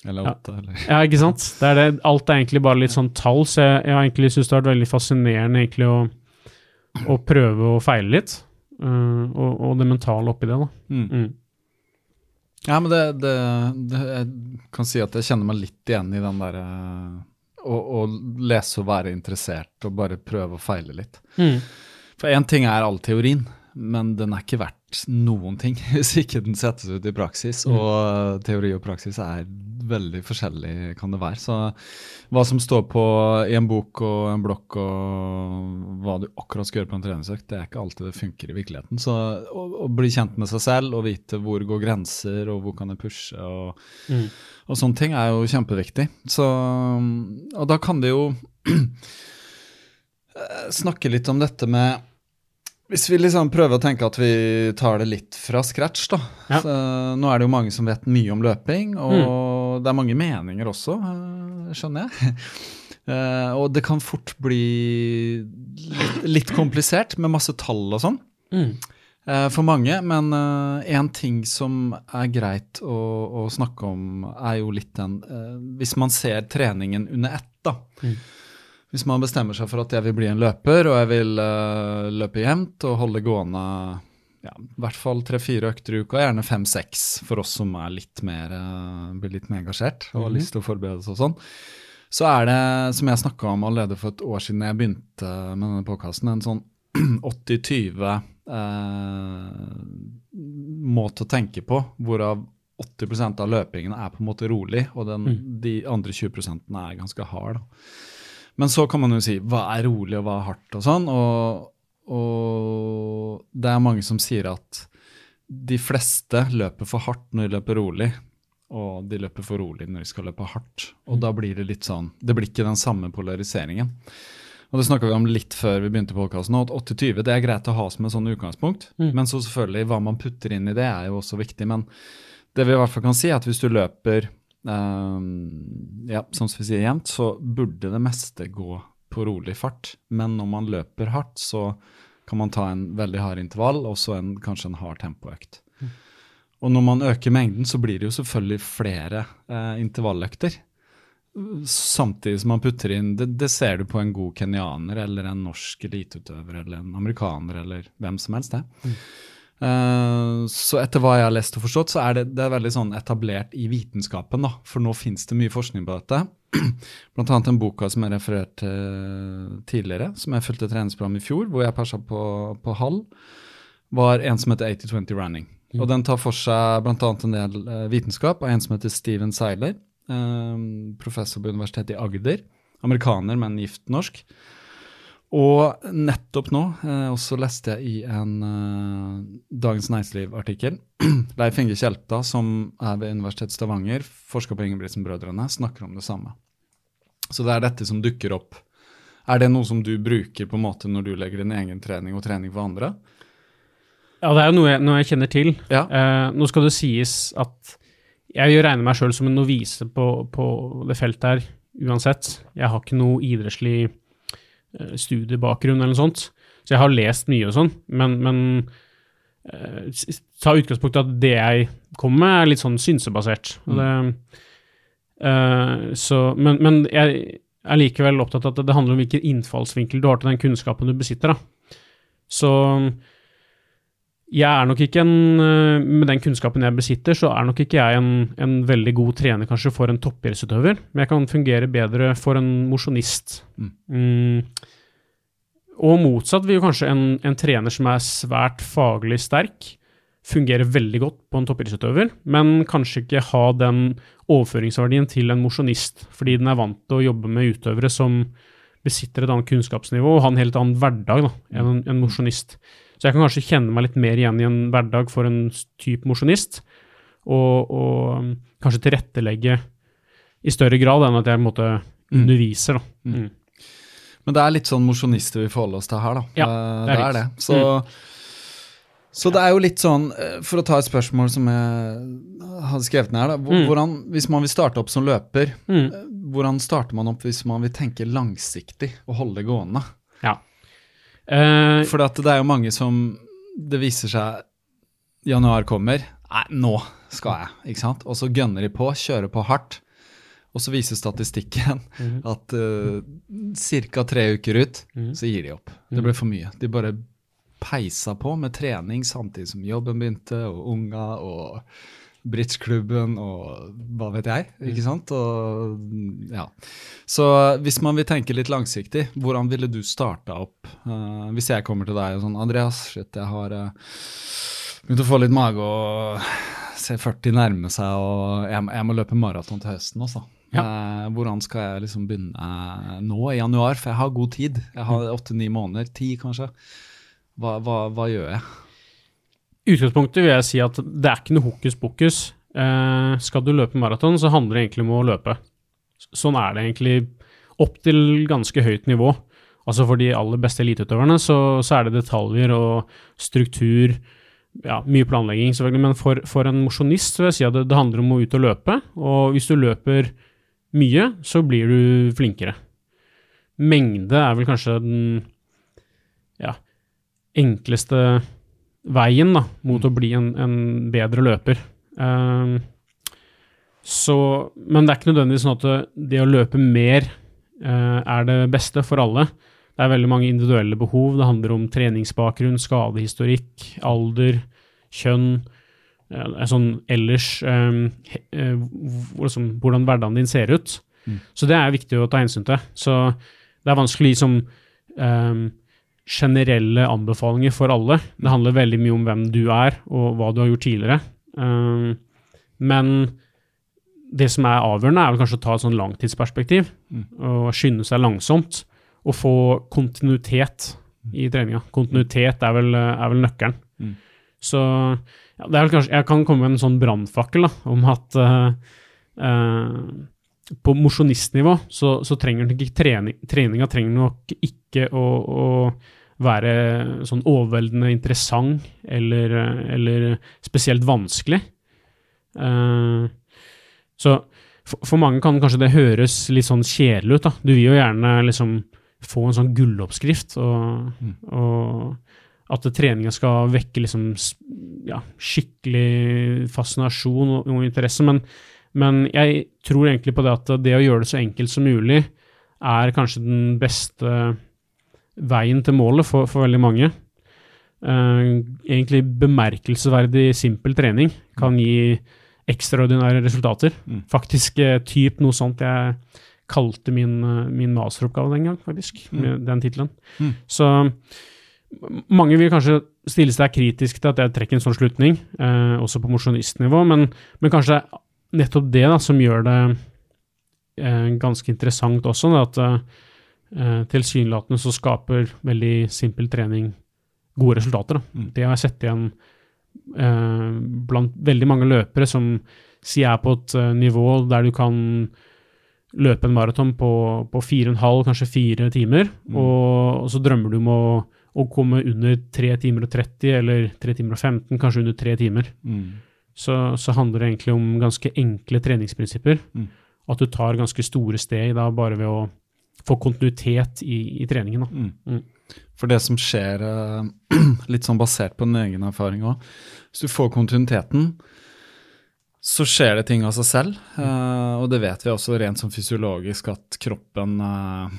Eller Ja. eller Ja, ikke sant? Det er det. Alt er egentlig bare litt sånn tall, så jeg, jeg har egentlig syntes det har vært veldig fascinerende egentlig å, å prøve å feile litt. Uh, og, og det mentale oppi det, da. mm. Mm. Ja, men det, det, det Jeg kan si at jeg kjenner meg litt igjen i den der eh, å, å lese og være interessert og bare prøve og feile litt. Mm. For én ting er all teorien, men den er ikke verdt noen ting hvis ikke den settes ut i praksis. Mm. Og teori og praksis er veldig forskjellig, kan det være. Så hva som står på i en bok og en blokk og hva du akkurat skal gjøre på en treningsøkt, det er ikke alltid det funker i virkeligheten. Så å, å bli kjent med seg selv og vite hvor går grenser, og hvor kan jeg pushe, og, Mm. og sånne ting er jo kjempeviktig. Så, og da kan det jo eh, snakke litt om dette med Hvis vi liksom prøver å tenke at vi tar det litt fra scratch, da. Ja. Så, nå er det jo mange som vet mye om løping, og det er mange meninger også, eh, skjønner jeg. Eh, og det kan fort bli litt, litt komplisert med masse tall og sånn. Mm. Eh, for mange, men én ting som er greit å, å, snakke om, er jo litt den Hvis man ser treningen under ett, da. Mm. Hvis man bestemmer seg for at jeg vil bli en løper, og jeg vil uh, løpe jevnt og holde gående ja, i hvert fall tre-fire økter i uka, gjerne fem-seks for oss som er litt mer, uh, blir litt mer engasjert og har Mhm. lyst til å forberede oss og sånn. Så er det, som jeg snakka om allerede for et år siden jeg begynte med denne påkasten, en sånn 80-20 uh, måte å tenke på, hvorav 80% av løpingen er på en måte rolig, og den, de andre 20 er ganske hard. Da. Men så kan man jo si hva er rolig og hva er hardt og sånn, og, og det er mange som sier at de fleste løper for hardt når de løper rolig, og de løper for rolig når de skal løpe hardt. Og da blir det litt sånn Det blir ikke den samme polariseringen. Og det snakka vi om litt før vi begynte podkasten, at 80-20 det er greit å ha som et sånn utgangspunkt. Men så selvfølgelig, hva man putter inn i det, er jo også viktig. Men det vi i hvert fall kan si, er at hvis du løper ehm, ja, som vi sier jevnt, så burde det meste gå på rolig fart. Men når man løper hardt, så kan man ta en veldig hard intervall, og så en, kanskje en hard tempoøkt. Og når man øker mengden, så blir det jo selvfølgelig flere eh, intervalløkter. Samtidig som man putter inn det, det ser du på en god kenyaner eller en norsk eliteutøver eller en amerikaner eller hvem som helst. det. Eh, så etter hva jeg har lest og forstått, så er det, det er veldig sånn etablert i vitenskapen. da, For nå finnes det mye forskning på dette. Blant annet den boka som jeg refererte tidligere, som jeg fulgte treningsprogram i fjor, hvor jeg persa på, på halv, var en som heter 80-20 Running. Og den tar for seg bl.a. en del eh, vitenskap av en som heter Steven Seiler, eh, professor på Universitetet i Agder. Amerikaner, men gift norsk. Og nettopp nå eh, også leste jeg i en eh, Dagens Næringsliv-artikkel Leif Inge Kjelta, som er ved Universitetet Stavanger, forsker på Ingebrigtsen-brødrene, snakker om det samme. Så det er dette som dukker opp. Er det noe som du bruker på en måte når du legger din egen trening og trening for andre? Ja, det er jo noe jeg, noe jeg kjenner til. Ja. Eh, nå skal det sies at jeg jo regner meg sjøl som en novise på, på det feltet her, uansett. Jeg har ikke noe idrettslig studiebakgrunn eller noe sånt, så jeg har lest mye og sånn, men, men uh, ta utgangspunkt i at det jeg kommer med, er litt sånn synsebasert. Og det, uh, så, men, men jeg er likevel opptatt av at det handler om hvilken innfallsvinkel du har til den kunnskapen du besitter. da. Så jeg er nok ikke en øh, Med den kunnskapen jeg besitter, så er nok ikke jeg en, en veldig god trener kanskje for en toppidrettsutøver, men jeg kan fungere bedre for en mosjonist. Mm. Og motsatt vil jo kanskje en, en trener som er svært faglig sterk, fungere veldig godt på en toppidrettsutøver, men kanskje ikke ha den overføringsverdien til en mosjonist, fordi den er vant til å jobbe med utøvere som besitter et annet kunnskapsnivå og har en helt annen hverdag da, enn en, en mosjonist. Så jeg kan kanskje kjenne meg litt mer igjen i en hverdag for en type mosjonist, og, og um, kanskje tilrettelegge i større grad enn at jeg på en måte underviser. Da. Mm. Men det er litt sånn mosjonister vi forholder oss til her, da. Ja, Eh, det er det er det. Så, Mm. Så, det er jo litt sånn, eh, for å ta et spørsmål som jeg hadde skrevet ned her, da. Mm. Hvordan, hvis man vil starte opp som løper, Mm. eh, hvordan starter man opp hvis man vil tenke langsiktig og holde det gående? Ja. Eh, For det er jo mange som Det viser seg Januar kommer. Nei, nå skal jeg. ikke sant? Og så gønner de på, kjører på hardt. Og så viser statistikken Mhm. at uh, ca. tre uker ut, Mhm. så gir de opp. Det ble for mye. De bare peisa på med trening samtidig som jobben begynte, og unga og bridgeklubben og hva vet jeg. ikke sant? Og, ja. Så hvis man vil tenke litt langsiktig, hvordan ville du starta opp? Uh, hvis jeg kommer til deg og sånn Andreas, shit, jeg har uh, begynt å få litt mage og ser 40 nærme seg, og jeg, jeg må løpe maraton til høsten også. Eh, hvordan skal jeg liksom begynne nå i januar? For jeg har god tid. Jeg har åtte-ni måneder. Ti, kanskje. Hva, hva, hva gjør jeg? Utgangspunktet vil jeg si at det er ikke noe hokus pokus. Eh, skal du løpe maraton, så handler det egentlig om å løpe. Sånn er det egentlig opp til ganske høyt nivå. Altså for de aller beste eliteutøverne så, så er det detaljer og struktur, ja, mye planlegging selvfølgelig, men for, for en mosjonist vil jeg si at det, det handler om å ut og løpe, og hvis du løper mye, så blir du flinkere. Mengde er vel kanskje den ja, enkleste veien da, mot å bli en, en bedre løper. Um, så, men det er ikke nødvendigvis sånn at det, å løpe mer uh, er det beste for alle. Det er veldig mange individuelle behov. Det handler om treningsbakgrunn, skadehistorikk, alder, kjønn, uh, sånn ellers um, uh, liksom, hvordan hverdagen din ser ut. Mm. Så det er viktig å ta hensyn til. Så det er vanskelig som um, generelle anbefalinger for alle. Det handler veldig mye om hvem du er, og hva du har gjort tidligere. Um, men det som er avgjørende, er vel kanskje å ta et sånn langtidsperspektiv mm. og skynde seg langsomt. Og få kontinuitet i treninga. Kontinuitet er vel, er vel nøkkelen. Mm. Så ja, det er vel kanskje, jeg kan komme med en sånn brannfakkel om at uh, uh, på mosjonistnivå så, så, trenger nok ikke trening, treninga trenger nok ikke å, å være sånn overveldende interessant eller, eller spesielt vanskelig. Uh, så for, for, mange kan kanskje det høres litt sånn kjedelig ut. da. Du vil jo gjerne liksom få en sånn gulloppskrift, og, mm. og at treninga skal vekke liksom ja, skikkelig fascinasjon og, og interesse. Men, men, jeg tror egentlig på det at det å gjøre det så enkelt som mulig er kanskje den beste veien til målet for, for veldig mange. Uh, egentlig bemerkelsesverdig simpel trening kan gi ekstraordinære resultater. Mm. Faktisk eh, typ noe sånt jeg kalte min, eh, min masteroppgave den gang, faktisk, mm. med den tittelen. Mm. Så mange vil kanskje stille seg kritisk til at jeg trekker en sånn slutning, også på mosjonistnivå, men, men, kanskje nettopp det da, som gjør det eh, ganske interessant også, da, at eh, tilsynelatende så skaper veldig simpel trening gode resultater. Da. Mm. Det har jeg sett igjen eh, blant veldig mange løpere som sier er på et uh, nivå der du kan løpe en maraton på, på fire og en halv, kanskje fire timer, mm. og, og, så drømmer du om å, å, komme under tre timer og 30, eller tre timer og 15, kanskje under tre timer. Mm. Så, så, handler det egentlig om ganske enkle treningsprinsipper. Mm. At du tar ganske store steg da, bare ved å få kontinuitet i, i treningen. Mm. mm. For det som skjer, eh, litt sånn basert på din egen erfaring òg Hvis du får kontinuiteten, så skjer det ting av seg selv. Uh, og det vet vi også rent sånn fysiologisk at kroppen uh,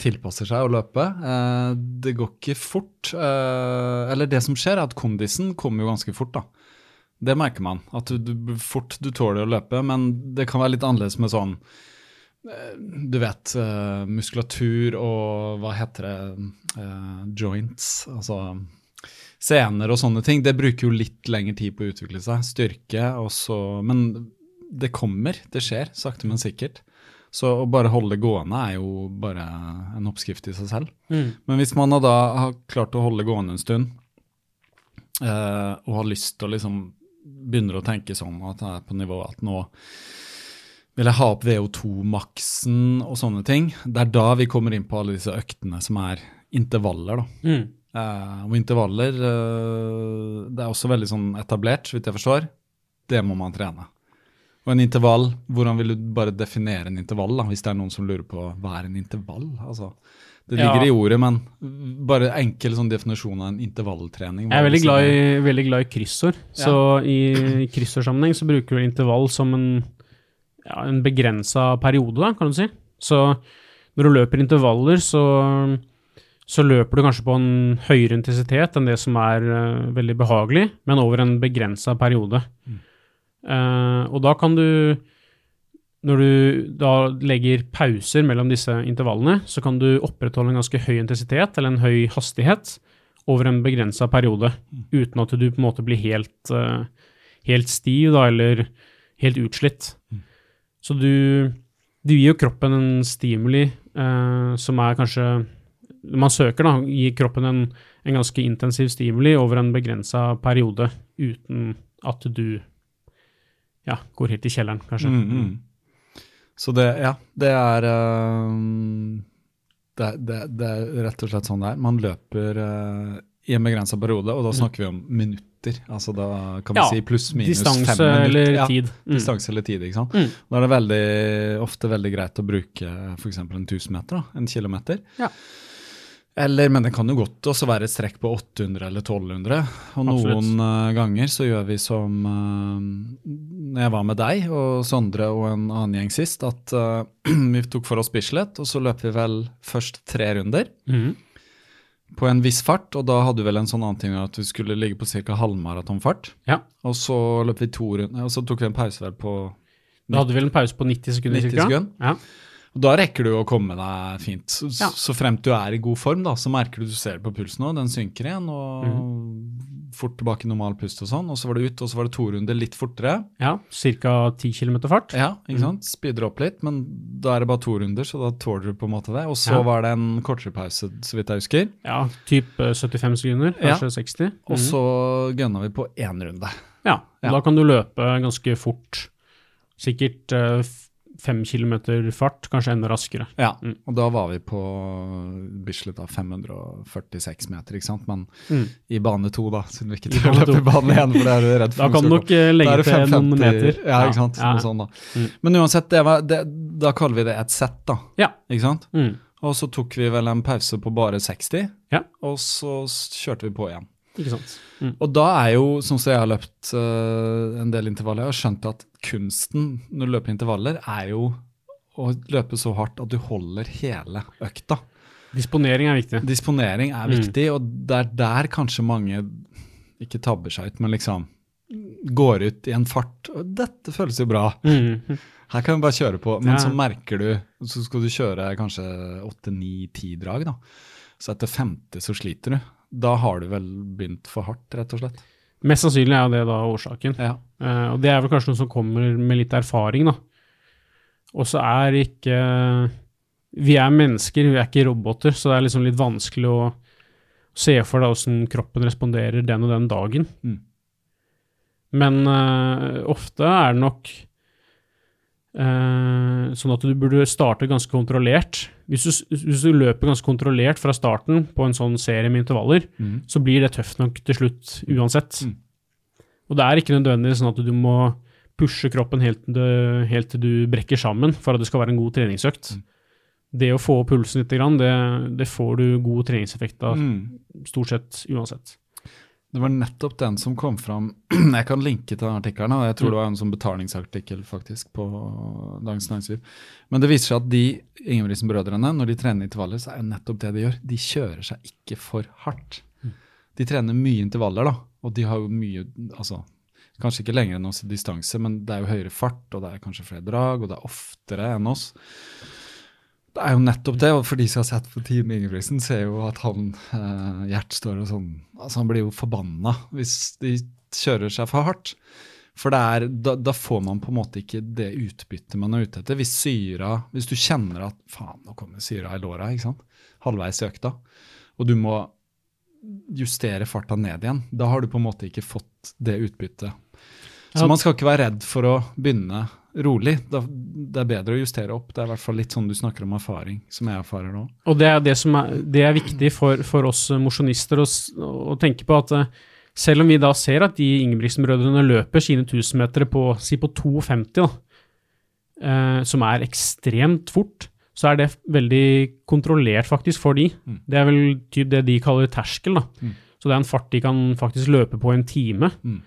tilpasser seg å løpe. Uh, det går ikke fort. eller det som skjer, er at kondisen kommer jo ganske fort, da. Det merker man. At du, du, fort du tåler å løpe, men det kan være litt annerledes med sånn du vet, uh, muskulatur og hva heter det, uh, joints, altså sener og sånne ting, det bruker jo litt lengre tid på å utvikle seg. Styrke og så Men det kommer, det skjer, sakte, men sikkert. Så å bare holde det gående er jo bare en oppskrift i seg selv. Mm. Men hvis man da har klart å holde gående en stund, uh, og har lyst til å liksom begynner å tenke sånn at jeg er på nivå at nå vil jeg ha opp VO2-maksen og sånne ting. Det er da vi kommer inn på alle disse øktene som er intervaller. da. Mm. Uh, og intervaller uh, Det er også veldig sånn etablert, så vidt jeg forstår. Det må man trene. Og en intervall, hvordan vil du bare definere en intervall, da, hvis det er noen som lurer på hva er en intervall? Altså, det ligger ja. i ordet, men bare enkel sånn definisjon av en intervalltrening. Jeg er veldig glad, i, veldig glad i kryssord. Ja. Så i, kryssordsammenheng så bruker vi intervall som en ja, en begrensa periode, da, kan du si. Så når du løper intervaller, så, så løper du kanskje på en høyere intensitet enn det som er uh, veldig behagelig, men over en begrensa periode. Mm. Uh, og da kan du når du da legger pauser mellom disse intervallene, så kan du opprettholde en ganske høy intensitet eller en høy hastighet over en begrensa periode, uten at du på en måte blir helt, uh, helt stiv da, eller helt utslitt. Så du, du gir jo kroppen en stimuli eh, som er kanskje man søker, da, gir kroppen en, en ganske intensiv stimuli over en begrensa periode uten at du ja, går helt i kjelleren, kanskje. Mm, mm. Så det, ja, det er um, det, det, det er rett og slett sånn det er. Man løper eh, i en begrensa periode, og da snakker vi om minutter. Altså da kan vi Ja, si pluss minus Distanse fem minutter. eller Ja, tid. Mm. Distanse eller tid, ikke sant. Mm. Da er det veldig, ofte veldig greit å bruke f.eks. en 1000 meter, da, en kilometer. Ja. Eller, men det kan jo godt også være et strekk på 800 eller 1200. Og Absolutt. noen uh, ganger så gjør vi som uh, når jeg var med deg og Sondre og en annen gjeng sist, at uh, vi tok for oss Bislett, og så løp vi vel først tre runder Mm. på en viss fart, og da hadde vi vel en sånn annen ting at vi skulle ligge på ca. halvmaratonfart. Ja. Og så løp vi to runder, og så tok vi en pause vel på Da hadde vi vel en pause på 90 sekunder 90 sekunder. Ja. Og Da rekker du å komme deg fint. Så, Ja. så fremt du er i god form, da, så merker du du ser det på pulsen òg, den synker igjen, og Mhm. fort tilbake i normal pust og sånn. Og så var det ut, og så var det to runder litt fortere. ja Ca. 10 km fart. Ja, ikke mm. sant? Speeder opp litt, men da er det bare to runder, så da tåler du på en måte det. Og så Ja. var det en kortere pause, så vidt jeg husker. Ja, typ 75 sekunder, Ja. kanskje 60. Og Mhm. så gønna vi på én runde. Ja, Ja. da kan du løpe ganske fort. Sikkert eh, f- fem kilometer fart, kanskje enda raskere. Ja, Mm. og da var vi på Bislett av 546 meter, ikke sant. Men Mm. i bane to, da, siden vi ikke tør å løpe i bane én, for det er du redd for. Da kan du nok eh, legge til 550 noen meter. Ja, ikke sant. Ja, Noe sånt, da. Mm. Men uansett, det var, det, da kaller vi det et sett, da. Ja. Ikke sant? Mm. Og så tok vi vel en pause på bare 60, Ja. og så kjørte vi på igjen. Ikke sant. Mm. Og da er jo, sånn som jeg har løpt uh, en del intervaller, jeg har skjønt at kunsten når du løper intervaller, er jo å løpe så hardt at du holder hele økta. Disponering er viktig. Disponering er Mm. viktig, og det er der kanskje mange ikke tabber seg ut, men liksom går ut i en fart. Og dette føles jo bra. Mm. Her kan vi bare kjøre på. Men Ja. så merker du Så skal du kjøre kanskje åtte, ni, ti drag, da. Så etter femte så sliter du. Da har du vel begynt for hardt, rett og slett. Mest sannsynlig er jo det da årsaken. Ja. Uh, og det er vel kanskje noe som kommer med litt erfaring, da. Og så er ikke Vi er mennesker, vi er ikke roboter, så det er liksom litt vanskelig å se for deg åssen kroppen responderer den og den dagen. Mm. Men uh, ofte er det nok uh, sånn at du burde starte ganske kontrollert. Hvis du, hvis du løper ganske kontrollert fra starten på en sånn serie med intervaller, Mm. så blir det tøft nok til slutt uansett. Mm. Og det er ikke nødvendigvis sånn at du må pushe kroppen helt helt til du brekker sammen for at det skal være en god treningsøkt. Mm. Det å få opp pulsen litt, det, det får du god treningseffekt av Mm. stort sett uansett. Det var nettopp den som kom fram. Jeg kan linke til den artikkelen, jeg tror det var en sånn betalingsartikkel faktisk på Dagens Næringsliv. Men det viser seg at de Ingebrigtsen-brødrene, når de trener intervaller, så er jo nettopp det de gjør. De kjører seg ikke for hardt. Mm. De trener mye intervaller, da, og de har jo mye altså, Kanskje ikke lenger enn oss i distanse, men det er jo høyere fart, og det er kanskje flere drag, og det er oftere enn oss. Det er jo nettopp det, og for de som har sett på Team Ingebrigtsen, ser jo at han eh, Gjert står og sånn altså Han blir jo forbanna hvis de kjører seg for hardt. For det er, da, da får man på en måte ikke det utbyttet man er ute etter. Hvis syra, hvis du kjenner at faen, nå kommer syra i låra, ikke sant? halvveis i økta, og du må justere farta ned igjen, da har du på en måte ikke fått det utbyttet. Så man skal ikke være redd for å begynne rolig. Det er bedre å justere opp. Det er i hvert fall litt sånn du snakker om erfaring, som jeg erfarer nå. Og det er, det som er, det er viktig for, for oss mosjonister å, å tenke på at eh, selv om vi da ser at de Ingebrigtsen-brødrene løper sine 1000-metere på, si på 2,50, da, eh, som er ekstremt fort, så er det veldig kontrollert faktisk for de. Mm. Det er vel typ det de kaller terskel. da. Mm. Så det er en fart de kan faktisk løpe på en time. Mm.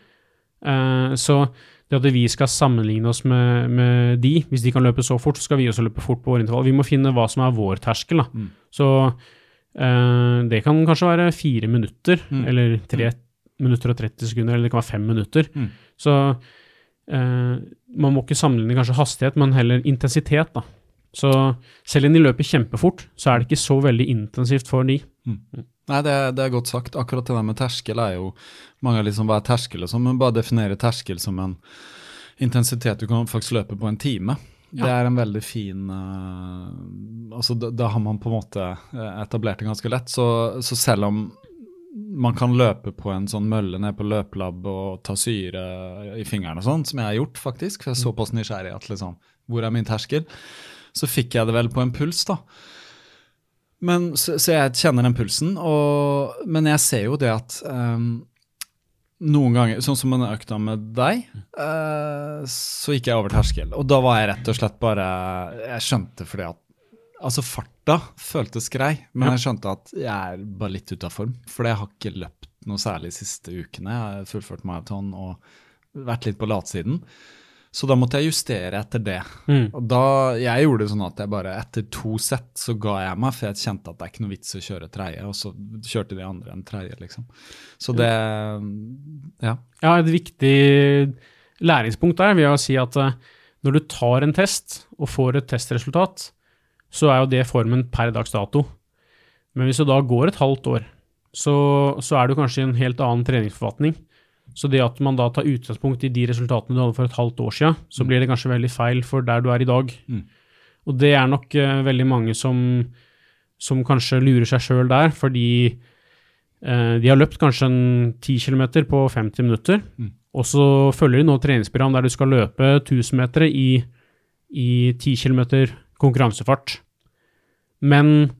Eh, så det at vi skal sammenligne oss med, med de, hvis de kan løpe så fort, så skal vi også løpe fort på våre intervall. Vi må finne hva som er vår terskel. da. Mm. Så eh, det kan kanskje være fire minutter, Mm. eller tre minutter og 30 sekunder, eller det kan være fem minutter. Mm. Så eh, man må ikke sammenligne kanskje hastighet, men heller intensitet. da. Så selv om de løper kjempefort, så er det ikke så veldig intensivt for de. Nei, det, er- det er godt sagt. Akkurat det der med terskel er jo Mange liksom hva er terskel og sånn, men bare definere terskel som en intensitet du kan faktisk løpe på en time. Det er en veldig fin uh, altså da, da har man på en måte eh, etablert det ganske lett. Så, så selv om man kan løpe på en sånn mølle ned på løpelab og ta syre i fingrene og sånn, som jeg har gjort faktisk, for jeg er såpass nysgjerrig at liksom, hvor er min terskel? Så fikk jeg det vel på en puls, da. Men, så, så jeg kjenner den pulsen, og, men jeg ser jo det at um, noen ganger, sånn som en økta med deg, uh, så gikk jeg over terskel. Og da var jeg rett og slett bare Jeg skjønte fordi at Altså, farta føltes grei, men jeg skjønte at jeg er bare litt ute av form. For jeg har ikke løpt noe særlig de siste ukene. Jeg har fullført maraton og vært litt på latsiden. Så da måtte jeg justere etter det. Mm. Og da, Jeg gjorde det sånn at jeg bare etter to sett så ga jeg meg, for jeg kjente at det er ikke noe vits å kjøre tredje, og så kjørte de andre en tredje, liksom. Så det Ja. Ja, et viktig læringspunkt der vil jeg si at eh, når du tar en test og får et testresultat, så er jo det formen per dags dato. Men hvis du da går et halvt år, så, så er du kanskje i en helt annen treningsforfatning. Så det at man da tar utgangspunkt i de resultatene du hadde for et halvt år siden, så blir det kanskje veldig feil for der du er i dag. Mm. Og det er nok uh, veldig mange som, som kanskje lurer seg sjøl der, fordi uh, de har løpt kanskje en 10 km på 50 minutter, Mm. og så følger de nå treningsprogram der du skal løpe 1000 meter i, i 10 km konkurransefart. Men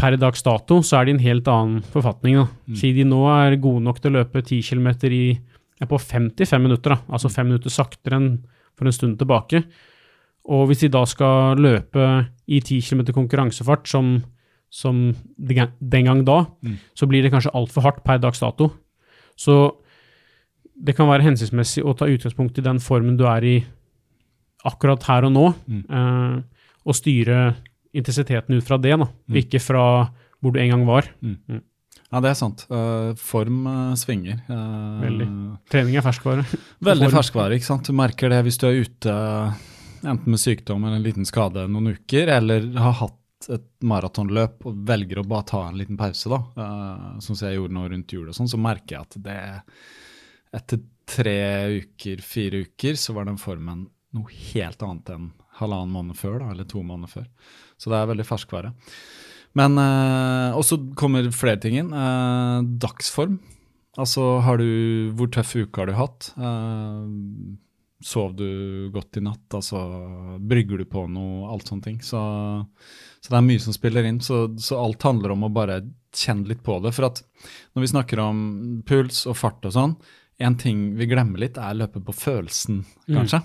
per dags dato så er de i en helt annen forfatning. Da. Si de nå er gode nok til å løpe 10 km i, på 55 minutter, da. altså fem minutter saktere enn for en stund tilbake. Og hvis de da skal løpe i 10 km konkurransefart som, som den gang- da, Mm. så blir det kanskje altfor hardt per dags dato. Så det kan være hensiktsmessig å ta utgangspunkt i den formen du er i akkurat her og nå, Mm. eh, og styre intensiteten ut fra det, da, Mm. ikke fra hvor du en gang var. Ja, det er sant. Eh, form eh, svinger. Eh, Veldig. Trening er ferskvare. Veldig ferskvare. ikke sant? Du merker det hvis du er ute enten med sykdom eller en liten skade noen uker, eller har hatt et maratonløp og velger å bare ta en liten pause, da, sånn som jeg gjorde nå rundt jul, og sånn, så merker jeg at det etter tre uker, fire uker, så var den formen noe helt annet enn halvannen måned før, da, eller to måneder før. Så det er veldig ferskvare. Men eh, Og så kommer flere ting inn. Eh, dagsform. Altså, har du, hvor tøff uke har du hatt? Eh, sov du godt i natt? Altså, brygger du på noe? Alt sånne ting. Så, så det er mye som spiller inn. Så, så alt handler om å bare kjenne litt på det. For at når vi snakker om puls og fart og sånn, en ting vi glemmer litt, er løpet på følelsen, kanskje.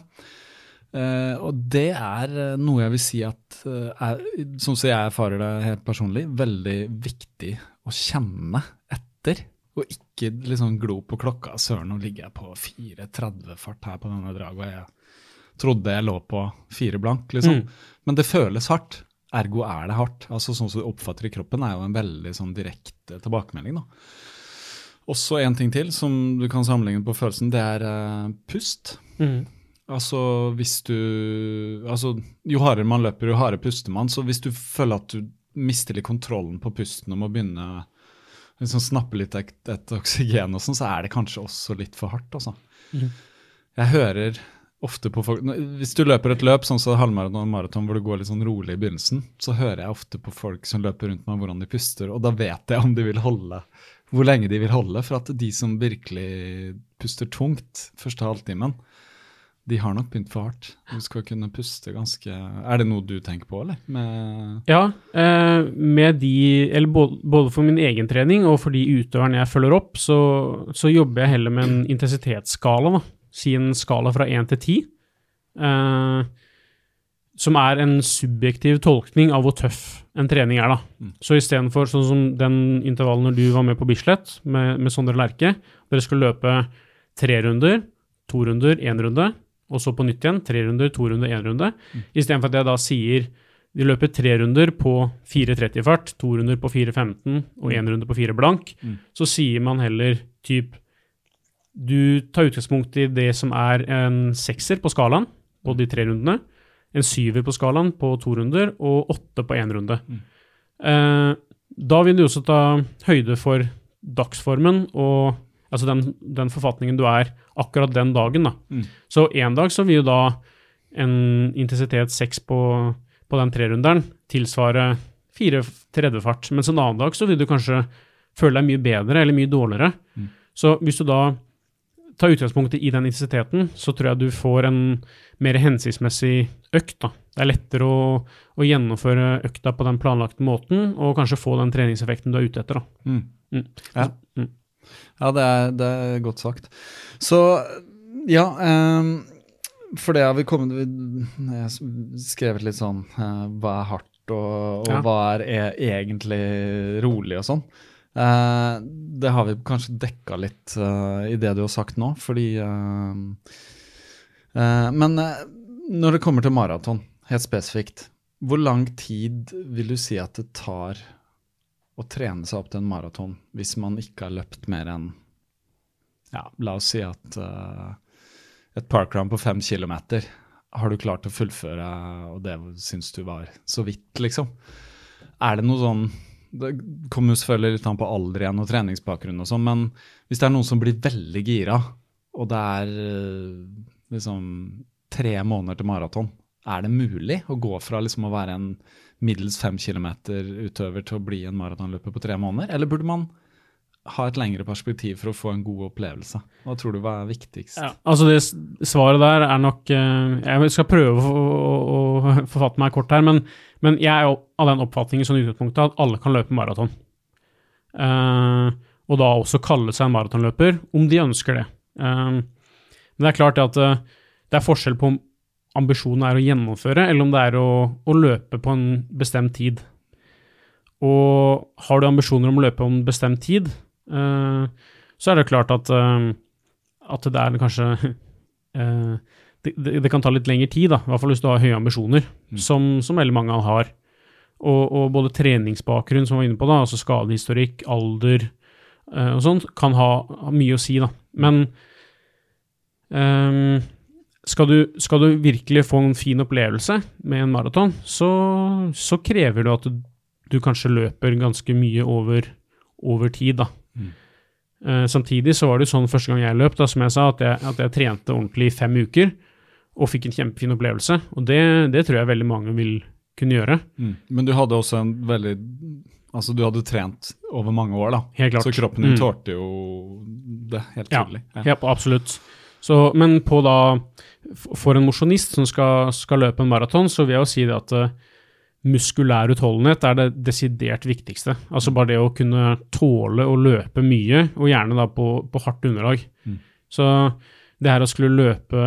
Eh, og det er eh, noe jeg vil si at uh, er, som jeg erfarer det helt personlig, veldig viktig å kjenne etter. Og ikke liksom glo på klokka. Søren, nå ligger jeg på 4.30 fart her på denne draget, og jeg trodde jeg lå på fire blank, liksom. Mm. Men det føles hardt. Ergo er det hardt. Altså Sånn som du oppfatter i kroppen, er jo en veldig sånn direkte tilbakemelding. da. Også en ting til som du kan sammenligne på følelsen, det er uh, pust. Mm. Altså hvis du altså, Jo hardere man løper, jo hardere puster man. Så hvis du føler at du mister litt kontrollen på pusten og må begynne liksom snappe litt etter et oksygen, og sånn, så er det kanskje også litt for hardt. Altså. Mm. Jeg hører ofte på folk Hvis du løper et løp sånn som halvmaraton og maraton hvor det går litt sånn rolig i begynnelsen, så hører jeg ofte på folk som løper rundt meg, hvordan de puster, og da vet jeg om de vil holde hvor lenge de vil holde. For at de som virkelig puster tungt første halvtimen, de har nok begynt for hardt. Du skal kunne puste ganske Er det noe du tenker på, eller? Med Ja, eh, med de Eller både, både for min egen trening og for de utøverne jeg følger opp, så, så jobber jeg heller med en intensitetsskala, da. Si en skala fra én til ti. Eh, som er en subjektiv tolkning av hvor tøff en trening er, da. Mm. Så istedenfor sånn som den intervallen når du var med på Bislett med, med Sondre Lerche, dere skal løpe tre runder, to runder, én runde, og så på nytt igjen, tre runder, to runder, én runde. Istedenfor at jeg da sier de løper tre runder på 4.30-fart, to runder på 4.15 og én runde på 4 blank, Mm. så sier man heller typ Du tar utgangspunkt i det som er en sekser på skalaen på de tre rundene, en syver på skalaen på to runder og åtte på én runde. Mm. Eh, da vil du også ta høyde for dagsformen og altså den, den forfatningen du er akkurat den dagen. da. Mm. Så en dag så vil jo da en intensitet 6 på, på den trerunderen tilsvare 4.30 fart, mens en annen dag så vil du kanskje føle deg mye bedre eller mye dårligere. Mm. Så hvis du da tar utgangspunktet i den intensiteten, så tror jeg du får en mer hensiktsmessig økt. da. Det er lettere å, å, gjennomføre økta på den planlagte måten, og kanskje få den treningseffekten du er ute etter. da. Mm. Mm. Ja. Mm. Ja, det er, det er, godt sagt. Så ja um, For det har vi kommet Jeg har skrevet litt sånn uh, Hva er hardt, og, og ja. hva er er egentlig rolig, og sånn. Uh, det har vi kanskje dekka litt uh, i det du har sagt nå, fordi Men når det kommer til maraton, helt spesifikt, hvor lang tid vil du si at det tar å trene seg opp til en maraton hvis man ikke har løpt mer enn ja, La oss si at uh, et parkrun på fem kilometer har du klart å fullføre, og det syns du var så vidt, liksom. Er det noe sånn Det kommer jo selvfølgelig litt an på alder igjen og treningsbakgrunn og sånn, men hvis det er noen som blir veldig gira, og det er uh, liksom tre måneder til maraton, er det mulig å gå fra liksom å være en middels fem kilometer utøver til å bli en maratonløper på tre måneder? Eller burde man ha et lengre perspektiv for å få en god opplevelse? Hva tror du var viktigst? Ja, altså det Svaret der er nok eh, Jeg skal prøve å, å, å forfatte meg kort her, men, men, jeg er av den oppfatningen som utgangspunktet at alle kan løpe maraton. Uh, og da også kalle seg en maratonløper, om de ønsker det. Uh, men det er klart at det er forskjell på ambisjonen er å gjennomføre, eller om det er å, å, løpe på en bestemt tid. Og har du ambisjoner om å løpe på en bestemt tid, uh, så er det klart at, uh, at det er kanskje uh, det, det, det, kan ta litt lengre tid, da, i hvert fall hvis du har høye ambisjoner, mm. som, som, veldig mange har. Og, og, både treningsbakgrunn, som vi var inne på, da, altså skadehistorikk, alder og sånt, kan ha, ha, mye å si. da. Men um, skal du, skal du, virkelig få en fin opplevelse med en maraton, så, så, krever det at du, du, kanskje løper ganske mye over, over tid, da. Mm. Uh, samtidig så var det sånn første gang jeg løp, da, som jeg sa, at jeg, at jeg trente ordentlig i fem uker og fikk en kjempefin opplevelse. Og det, det tror jeg veldig mange vil kunne gjøre. Mm. Men du hadde også en veldig Altså, du hadde trent over mange år, da. Helt klart. Så kroppen din mm. tålte jo det, helt tydelig. Ja, ja. absolutt. Så, men på da For en mosjonist som skal, skal, løpe en maraton, så vil jeg jo si det at uh, muskulær utholdenhet er det desidert viktigste. Altså bare det å kunne tåle å løpe mye, og gjerne da på, på hardt underlag. Mm. Så det her å skulle løpe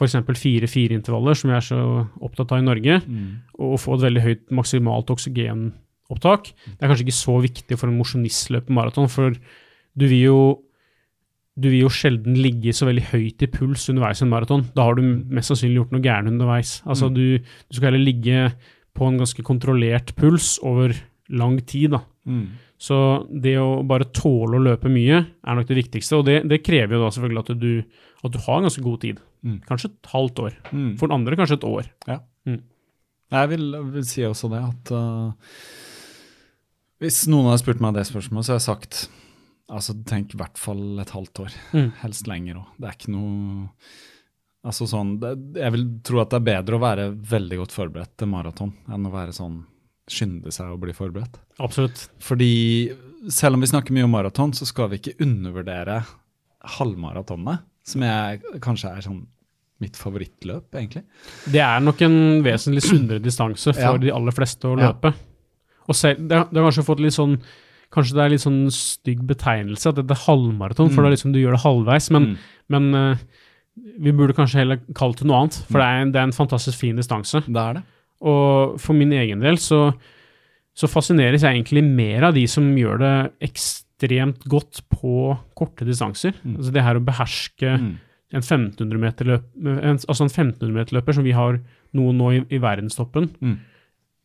f.eks. fire-fire intervaller, som vi er så opptatt av i Norge, mm. og få et veldig høyt maksimalt oksygenopptak, det er kanskje ikke så viktig for en mosjonistløp løpe maraton, for du vil jo du vil jo sjelden ligge så veldig høyt i puls underveis i en maraton. Da har du mest sannsynlig gjort noe gærent underveis. Altså, mm. du, du, skal heller ligge på en ganske kontrollert puls over lang tid. da. Mm. Så det å bare tåle å løpe mye er nok det viktigste, og det, det krever jo da selvfølgelig at du, at du har ganske god tid. Mm. Kanskje et halvt år. Mm. For den andre kanskje et år. Ja. Mm. Jeg vil, vil, si også det at uh, hvis noen hadde spurt meg det spørsmålet, så har jeg sagt Altså, tenk i hvert fall et halvt år. Mm. Helst lenger òg. Det er ikke noe Altså sånn det, Jeg vil tro at det er bedre å være veldig godt forberedt til maraton enn å være sånn skynde seg å bli forberedt. Absolutt. Fordi selv om vi snakker mye om maraton, så skal vi ikke undervurdere halvmaratonet, som jeg kanskje er sånn mitt favorittløp, egentlig. Det er nok en vesentlig sunnere distanse for ja. de aller fleste å løpe. Ja. Og selv, det, det har kanskje fått litt sånn Kanskje det er litt sånn stygg betegnelse at dette er halvmaraton, mm. for da liksom du gjør det halvveis. Men, mm. men uh, vi burde kanskje heller kalt det noe annet, for mm. det, er en, det, er en, fantastisk fin distanse. Det er det. Og for min egen del så, så fascineres jeg egentlig mer av de som gjør det ekstremt godt på korte distanser. Mm. Altså det her å beherske mm. en 1500 meter løp, altså en 1500 meter løper som vi har noen nå i, i verdenstoppen.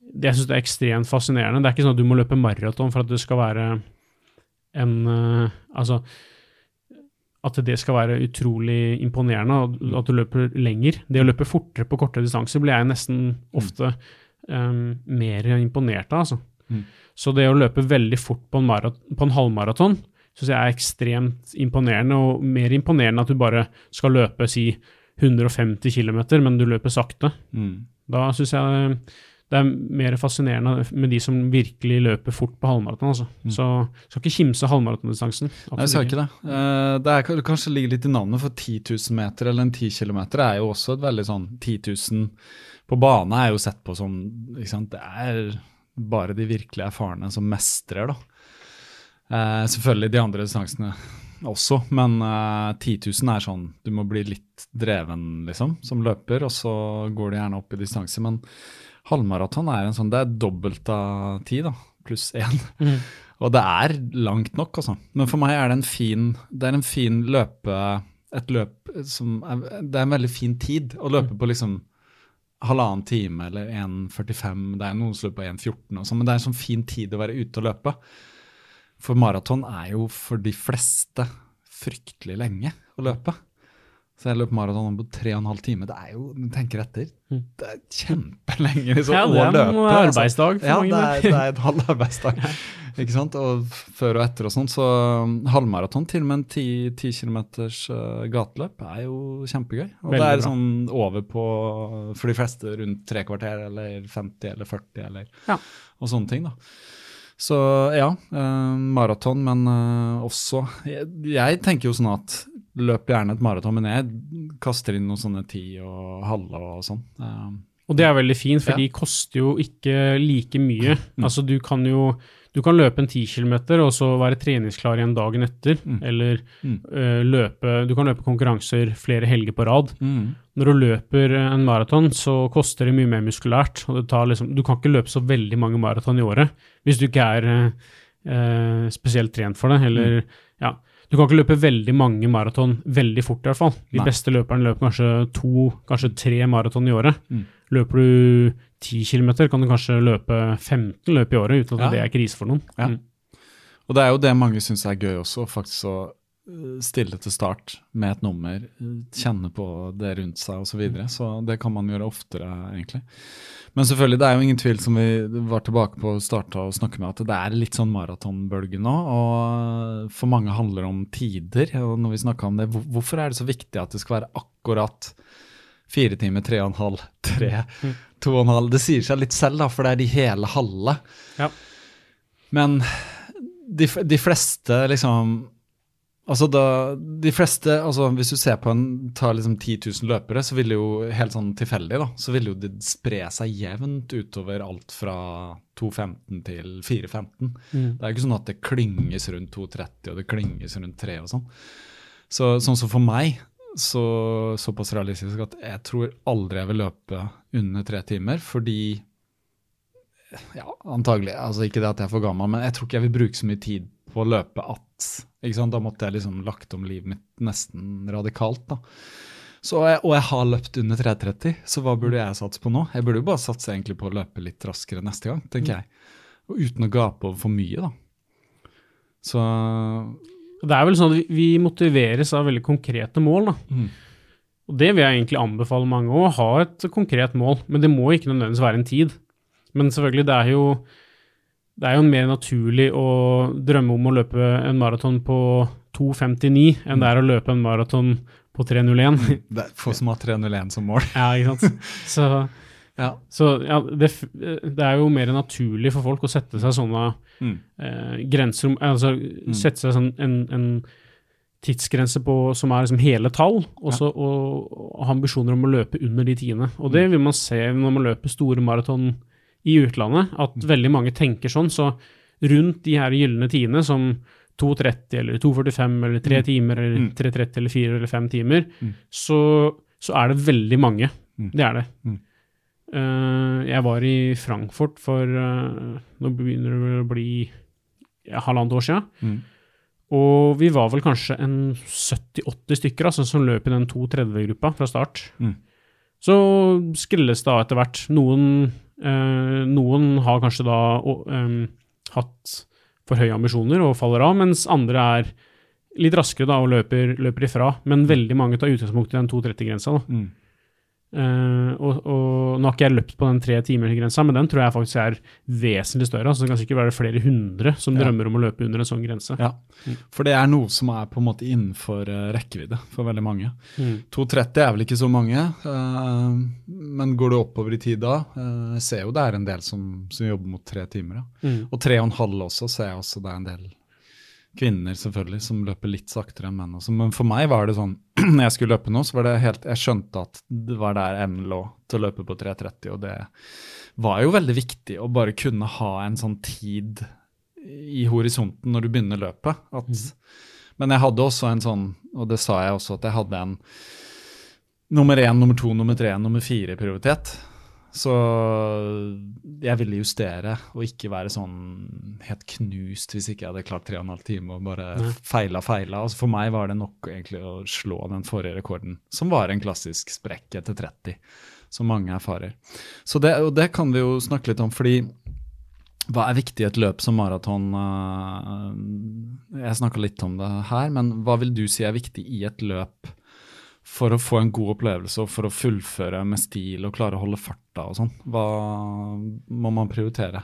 Mm det jeg syns er ekstremt fascinerende. Det er ikke sånn at du må løpe maraton for at det skal være en uh, Altså at det skal være utrolig imponerende, at du løper lenger. Det å løpe fortere på korte distanser blir jeg nesten ofte um, mer imponert av. Altså. Mm. Så det å løpe veldig fort på en, på en halvmaraton syns jeg er ekstremt imponerende, og mer imponerende at du bare skal løpe si 150 km, men du løper sakte. Mm. Da syns jeg det er mer fascinerende med de som virkelig løper fort på halvmaraton. Altså. Mm. Så skal ikke kimse halvmaratondistansen. Nei, jeg skal ikke det. Eh, det er kanskje ligger litt i navnet, for 10 000 meter eller en 10 km er jo også et veldig sånn 10 000 på bane er jo sett på som? Det er bare de virkelig erfarne som mestrer, da. Eh, selvfølgelig de andre distansene også, men eh, 10 000 er sånn Du må bli litt dreven, liksom, som løper, og så går det gjerne opp i distanse. Men halvmaraton er en sånn Det er dobbelt av ti, da, pluss én. Mm. Og det er langt nok, altså. Men for meg er det en fin Det er en fin løpe Et løp som er, Det er en veldig fin tid å løpe på liksom halvannen time eller 1,45. Det er noen som løper på 1,14 og sånn, men det er en sånn fin tid å være ute og løpe. For maraton er jo for de fleste fryktelig lenge å løpe. Så jeg løp maraton på tre og en halv time. Det er jo, du tenker etter, Mm. det er kjempelenge liksom, Ja, det er en løpe. altså. arbeidsdag for ja, mange, det det. er, det er en halv arbeidsdag. Ikke sant? Og før og etter og sånn. Så um, halvmaraton, til og med en ti, ti kilometers uh, gateløp, er jo kjempegøy. Og Veldig det er sånn over på, for de fleste, rundt tre kvarter eller 50 eller 40 eller Ja. og sånne ting, da. Så ja, uh, maraton, men uh, også jeg, jeg tenker jo sånn at løp gjerne et maraton, men jeg kaster inn noen sånne ti og halve og sånn. Eh, Og det er veldig fint, for Ja. de koster jo ikke like mye. Mm. Altså du kan jo du kan løpe en 10 km og så være treningsklar igjen dagen etter, Mm. eller Mm. Uh, løpe Du kan løpe konkurranser flere helger på rad. mm, Når du løper en maraton, så koster det mye mer muskulært. og det tar liksom, Du kan ikke løpe så veldig mange maraton i året hvis du ikke er øh, spesielt trent for det. Eller, ja. Du kan ikke løpe veldig mange maraton veldig fort, i hvert fall. De Nei. beste løperne løper kanskje to, kanskje tre maraton i året. Mm. Løper du 10 km, kan du kanskje løpe 15 løp i året uten at Ja. det er krise for noen. Ja. Mm. Og det er jo det mange syns er gøy også, faktisk å stille til start med et nummer, eh, kjenne på det rundt seg osv. Så, videre. så det kan man gjøre oftere, egentlig. Men selvfølgelig, det er jo ingen tvil, som vi var tilbake på å starte å snakke med, at det er litt sånn maratonbølge nå. Og for mange handler det om tider. Og når vi snakka om det, hvorfor er det så viktig at det skal være akkurat fire timer, tre og en halv, tre, to og en halv? Det sier seg litt selv, da, for det er de hele halve. Ja. Men de, de fleste liksom Altså da, de fleste, altså Hvis du ser på en, tar liksom 10 000 løpere, så vil det jo helt sånn tilfeldig da, så vil jo det spre seg jevnt utover alt fra 2.15 til 4.15. Mm. Det er jo ikke sånn at det klynges rundt 2.30 og det klynges rundt 3 og sånn. Så sånn som for meg, så såpass realistisk at jeg tror aldri jeg vil løpe under tre timer, fordi ja, antagelig. Altså ikke det at jeg er for gammel, men jeg tror ikke jeg vil bruke så mye tid på løpe at? Da måtte jeg liksom lagt om livet mitt nesten radikalt. da. Så og jeg har løpt under 3.30, så hva burde jeg satse på nå? Jeg burde jo bare satse egentlig på å løpe litt raskere neste gang, tenker jeg. Og uten å gape over for mye, da. Så Det er vel sånn at vi- vi motiveres av veldig konkrete mål. da. Mm. Og Det vil jeg egentlig anbefale mange å ha et konkret mål, men det må ikke nødvendigvis være en tid. Men selvfølgelig, det er jo det er jo mer naturlig å drømme om å løpe en maraton på 2.59 enn det er å løpe en maraton på 3.01. det er få som har 301 som mål. ja, ikke sant. Så, Ja. så ja, det, det er jo mer naturlig for folk å sette seg sånne Mm. eh, grenser Altså sette seg sånn en, en tidsgrense på, som er liksom hele tall, og ja. og, og ha ambisjoner om å løpe under de tiende. Og det vil man se når man løper store maraton i utlandet, at veldig mange tenker sånn. Så rundt de her gylne tidene som 2.30 eller 2.45 eller 3 timer eller Mm. 3.30 eller 4 eller 5 timer, Mm. så, så er det veldig mange. Mm. Det er det. Mm. Eh, jeg var i Frankfurt for uh, Nå begynner det å bli ja, halvannet år siden. Mm. Og vi var vel kanskje en 70-80 stykker altså, som løp i den 2.30-gruppa fra start. Mm. Så skrilles det av etter hvert. Noen, noen har kanskje da hatt for høye ambisjoner og faller av, mens andre er litt raskere da og løper, løper ifra. Men veldig mange tar utgangspunkt i den 2.30-grensa. da. Mm. Uh, og, og, nå har ikke jeg løpt på den tre timer-grensa, men den tror jeg faktisk er vesentlig større. altså Det kan sikkert være flere hundre som ja. drømmer om å løpe under en sånn grense. Ja, for det er noe som er på en måte innenfor uh, rekkevidde for veldig mange. Mm. 2,30 er vel ikke så mange, uh, men går du oppover i tid da, jeg ser jo det er en del som, som jobber mot tre timer. Ja. Mm. Og tre og en halv også ser jeg også det er en del kvinner selvfølgelig, som løper litt saktere enn menn. Også. Men for meg var det sånn når jeg skulle løpe nå, så var det helt Jeg skjønte at det var der evnen lå til å løpe på 3.30, og det var jo veldig viktig å bare kunne ha en sånn tid i horisonten når du begynner løpet. At, mm. Men jeg hadde også en sånn, og det sa jeg også, at jeg hadde en nummer én, nummer to, nummer tre, nummer fire-prioritet. Så jeg ville justere og ikke være sånn helt knust hvis ikke jeg hadde klart tre og en halv time og bare Nei. feila, feila. Altså for meg var det nok egentlig å slå den forrige rekorden, som var en klassisk sprekk etter 30, som mange erfarer. Så det, og det kan vi jo snakke litt om, fordi hva er viktig i et løp som maraton? Eh, jeg snakka litt om det her, men hva vil du si er viktig i et løp? For å få en god opplevelse og for å fullføre med stil og klare å holde farta og sånn? Hva må man prioritere?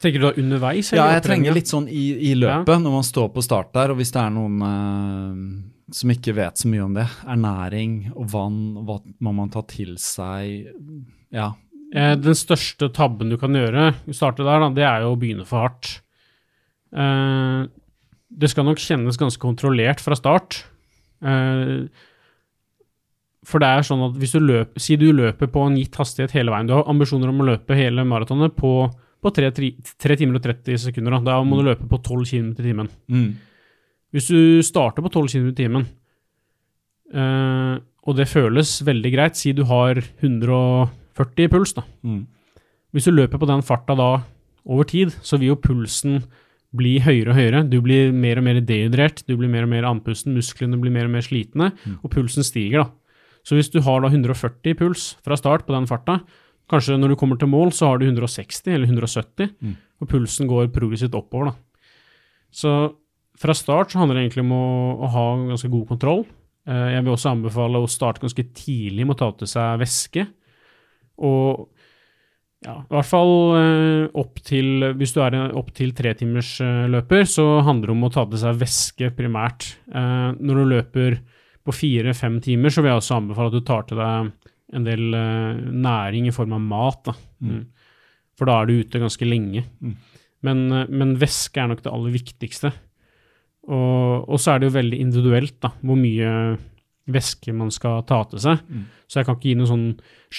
Tenker du da underveis? Ja, jeg trenger litt sånn i, i løpet, ja. når man står på start der, og hvis det er noen eh, som ikke vet så mye om det. Ernæring og vann, hva må man ta til seg? Ja. Eh, den største tabben du kan gjøre, starte der, da, det er jo å begynne for hardt. Eh, det skal nok kjennes ganske kontrollert fra start. Eh, for det er sånn at hvis du løper, Si du løper på en gitt hastighet hele veien. Du har ambisjoner om å løpe hele maratonet på, på 3, 3, 3, timer og 30 sekunder. Da, da må mm. du løpe på 12 km i timen. Mm. Hvis du starter på 12 km i timen, uh, og det føles veldig greit, si du har 140 i puls, da. Mm. Hvis du løper på den farta da over tid, så vil jo pulsen bli høyere og høyere. Du blir mer og mer dehydrert, du blir mer og mer andpusten, musklene blir mer og mer slitne, mm. og pulsen stiger. da. Så hvis du har da 140 puls fra start på den farta, kanskje når du kommer til mål, så har du 160 eller 170, mm. og pulsen går progressivt oppover. da. Så fra start så handler det egentlig om å, å ha ganske god kontroll. Eh, jeg vil også anbefale å starte ganske tidlig med å ta til seg væske. Og ja, i hvert fall eh, opp til Hvis du er opp til tretimersløper, så handler det om å ta til seg væske primært. Eh, når du løper på fire-fem timer så vil jeg også anbefale at du tar til deg en del uh, næring i form av mat. Da. Mm. mm. For da er du ute ganske lenge. Mm. Men, uh, men, væske er nok det aller viktigste. Og, og, så er det jo veldig individuelt da, hvor mye væske man skal ta til seg. Mm. Så jeg kan ikke gi noen sånn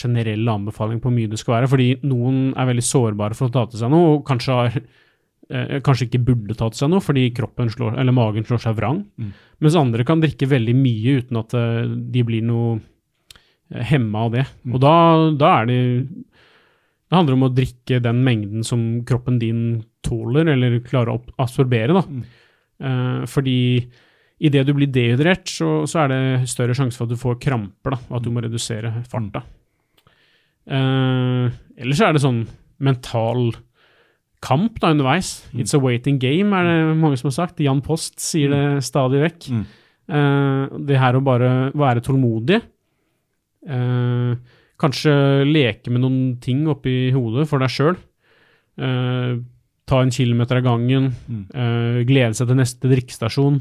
generell anbefaling på hvor mye det skal være, fordi noen er veldig sårbare for å ta til seg noe, og kanskje har eh, kanskje ikke burde tatt seg noe fordi kroppen slår, eller magen slår seg vrang. Mm. Mens andre kan drikke veldig mye uten at eh, de blir noe eh, hemma av det. Mm. Og da, da, er det Det handler om å drikke den mengden som kroppen din tåler, eller klarer å absorbere. da. Mm. Eh, fordi idet du blir dehydrert, så, så, er det større sjanse for at du får kramper, da, at du må redusere farta. Eh, ellers er det sånn mental kamp da underveis. Mm. It's a waiting game, er det mange som har sagt. Jan Post sier det mm. stadig vekk. Mm. Uh, det her å bare være tålmodig. Uh, kanskje leke med noen ting oppi hodet for deg sjøl. Uh, eh, ta en kilometer av gangen. Mm. glede seg til neste drikkestasjon.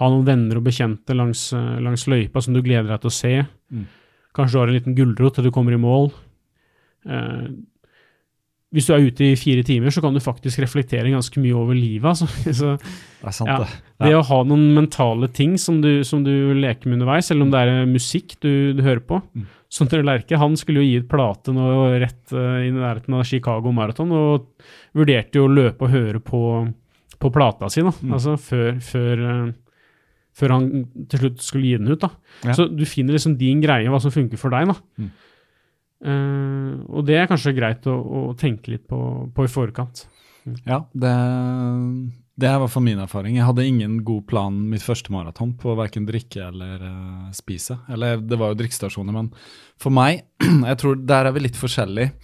Ha noen venner og bekjente langs, langs, løypa som du gleder deg til å se. Mm. Kanskje du har en liten gulrot til du kommer i mål. Uh, hvis du er ute i fire timer, så kan du faktisk reflektere ganske mye over livet. Altså. Så, det er sant, ja, det. Ja. Det å ha noen mentale ting som du, som du leker med underveis, eller om det er eh, musikk du, du hører på. Mm. Sondre Lerche han skulle jo gi et plate nå rett uh, i nærheten av Chicago Marathon, og vurderte jo å løpe og høre på, på plata si, da. Mm. altså før, før, uh, før, han til slutt skulle gi den ut. da. Ja. Så du finner liksom din greie, hva som funker for deg. da. Mm. Uh, og det er kanskje greit å, å tenke litt på, på, i forkant. Mm. Ja, det, det er i hvert fall min erfaring. Jeg hadde ingen god plan mitt første maraton på verken drikke eller uh, spise. Eller det var jo drikkestasjoner, men for meg, jeg tror der er vi litt forskjellige.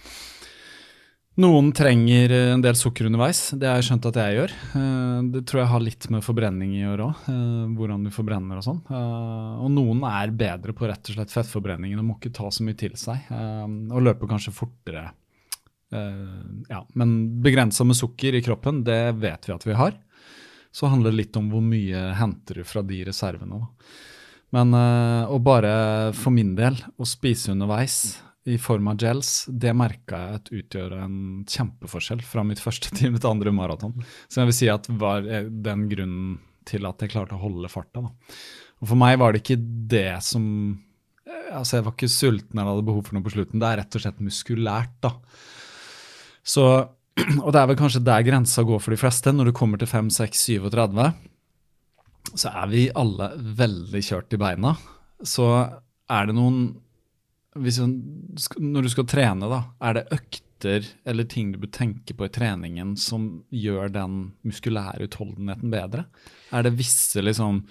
Noen trenger eh, en del sukker underveis. Det har jeg skjønt at jeg gjør. Eh, Det tror jeg har litt med forbrenning i å gjøre òg. Hvordan du forbrenner og sånn. Eh, Og noen er bedre på rett og slett fettforbrenningen og må ikke ta så mye til seg. Og løper kanskje fortere. Ja, men begrensa med sukker i kroppen, det vet vi at vi har. Så handler det litt om hvor mye henter du fra de reservene. Men å bare for min del å spise underveis i form av gels, det merka jeg at utgjør en kjempeforskjell fra mitt første til mitt andre maraton. Så jeg vil si at var eh, den grunnen til at jeg klarte å holde farta. Da. Og for meg var det ikke det som eh, Altså, jeg var ikke sulten eller hadde behov for noe på slutten. Det er rett og slett muskulært, da. Så, og det er vel kanskje der grensa går for de fleste. Når du kommer til 5, 6, 37, så er vi alle veldig kjørt i beina. Så er det noen Når du skal trene, da, er det økter eller ting du bør tenke på i treningen som gjør den muskulære utholdenheten bedre? Er det visse liksom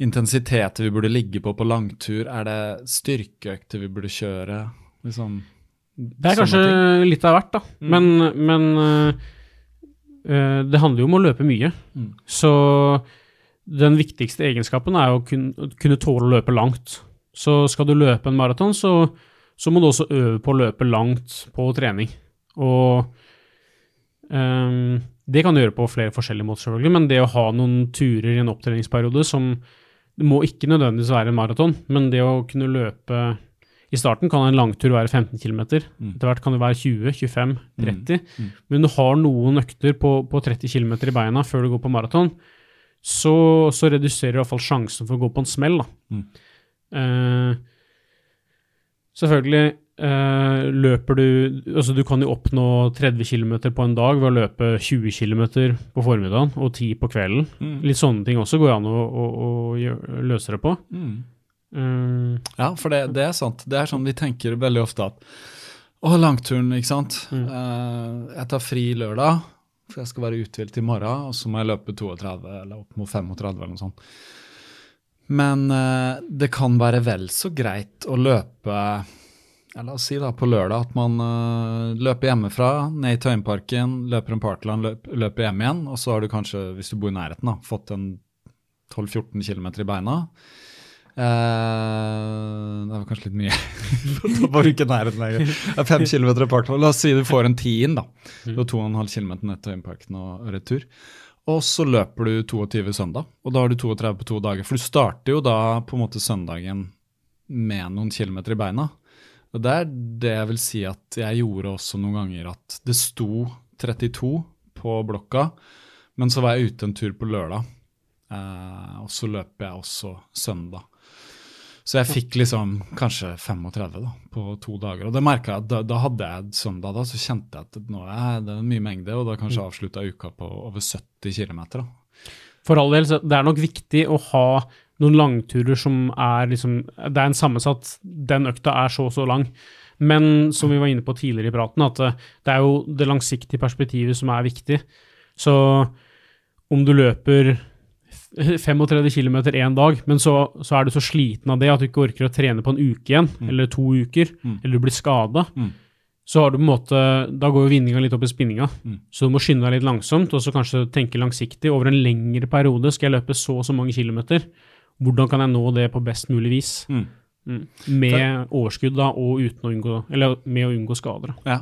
intensiteter vi burde ligge på på langtur? Er det styrkeøkter vi burde kjøre? Liksom, Det er kanskje ting. litt av hvert, da. Mm. Men, men øh, det handler jo om å løpe mye. Mm. Så den viktigste egenskapen er å kun, kunne tåle å løpe langt. Så skal du løpe en maraton, så, så må du også øve på å løpe langt på trening. Og um, det kan du gjøre på flere forskjellige måter, selvfølgelig, men det å ha noen turer i en opptreningsperiode som Det må ikke nødvendigvis være en maraton, men det å kunne løpe I starten kan en langtur være 15 km. Mm. Etter hvert kan det være 20, 25, 30. Mm. Men du har noen økter på, på 30 km i beina før du går på maraton, så, så reduserer i hvert fall sjansen for å gå på en smell. Da. Mm. Eh, selvfølgelig eh, løper du Altså, du kan jo oppnå 30 km på en dag ved å løpe 20 km på formiddagen og 10 på kvelden. Mm. Litt sånne ting også går an å, å, å løse det på. Mm. Eh, Ja, for det, det er sant. Det er sånn vi tenker veldig ofte at å, langturen, ikke sant. Mm. Eh, jeg tar fri lørdag, for jeg skal være uthvilt i morgen, og så må jeg løpe 32 eller opp mot 35 eller noe sånt. Men eh, det kan være vel så greit å løpe La oss si da på lørdag at man eh, løper hjemmefra, ned i Tøyenparken, løper en parkland, løp, løper hjem igjen, og så har du kanskje, hvis du bor i nærheten, da, fått en 12-14 km i beina. Uh, det var kanskje litt mye. da var du ikke i nærheten lenger. Det er fem kilometer i parkland. La oss si du får en tiend, da. Du har 2,5 km ned til Øyenparken og retur. Og så løper du 22 søndag, og da har du 32 på to dager. For du starter jo da på en måte søndagen med noen kilometer i beina. Og det er det jeg vil si at jeg gjorde også noen ganger, at det sto 32 på blokka, men så var jeg ute en tur på lørdag, eh, og så løper jeg også søndag. Så jeg fikk liksom kanskje 35 da, på to dager. Og det merka jeg at da, da hadde jeg søndag, da, så kjente jeg at nå er det mye mengde, og da kanskje avslutta uka på over 70 km. For all del, det er nok viktig å ha noen langturer som er liksom Det er en sammensatt Den økta er så og så lang. Men som vi var inne på tidligere i praten, at det, det er jo det langsiktige perspektivet som er viktig. Så om du løper 35 km én dag, men så, så er du så sliten av det at du ikke orker å trene på en uke igjen, eller to uker, Mm. eller du blir skada, Mm. så har du på en måte Da går jo vinninga litt opp i spinninga. Mm. Så du må skynde deg litt langsomt, og så kanskje tenke langsiktig. Over en lengre periode skal jeg løpe så og så mange kilometer. Hvordan kan jeg nå det på best mulig vis? Mm. Mm. Med overskudd, da, og uten å unngå Eller med å unngå skader. da. Ja.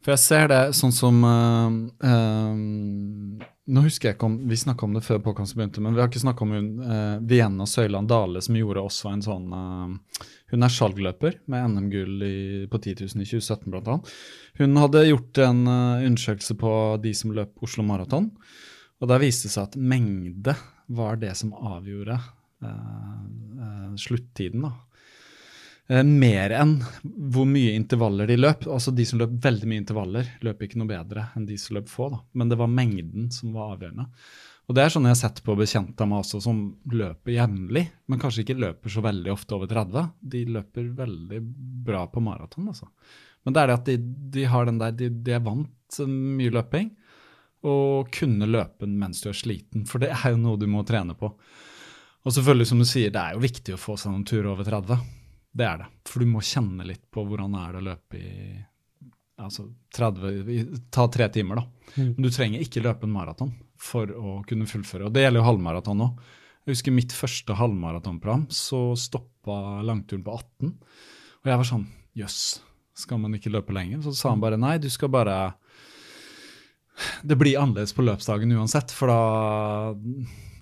For jeg ser det sånn som eh, eh, Nå husker jeg ikke om Vi snakka om det før påkastet begynte, men vi har ikke snakka om hun uh, Vienna Søyland Dale, som gjorde også en sånn uh, Hun er skjalgløper med NM-gull på 10 000 i 2017, blant annet. Hun hadde gjort en uh, undersøkelse på de som løp Oslo Maraton, og der viste det seg at mengde var det som avgjorde sluttiden. da. Eh, mer enn hvor mye intervaller de løp. Altså De som løp veldig mye intervaller, løp ikke noe bedre enn de som løp få. da. Men det var mengden som var avgjørende. Og Det er sånn jeg har sett på bekjente av meg også, som løper jevnlig, men kanskje ikke løper så veldig ofte over 30. De løper veldig bra på maraton, altså. Men det er det at de, de har den der, de, de er vant mye løping, og kunne løpe mens du er sliten, for det er jo noe du må trene på. Og selvfølgelig, som du sier, det er jo viktig å få seg noen turer over 30. Det er det. For du må kjenne litt på hvordan er det å løpe i altså 30, Ta tre timer, da. Mm. Men du trenger ikke løpe en maraton for å kunne fullføre. Og det gjelder jo halvmaraton òg. Jeg husker mitt første halvmaratonprogram, så stoppa langturen på 18. Og jeg var sånn Jøss, skal man ikke løpe lenger? Så sa han bare nei, du skal bare Det blir annerledes på løpsdagen uansett, for da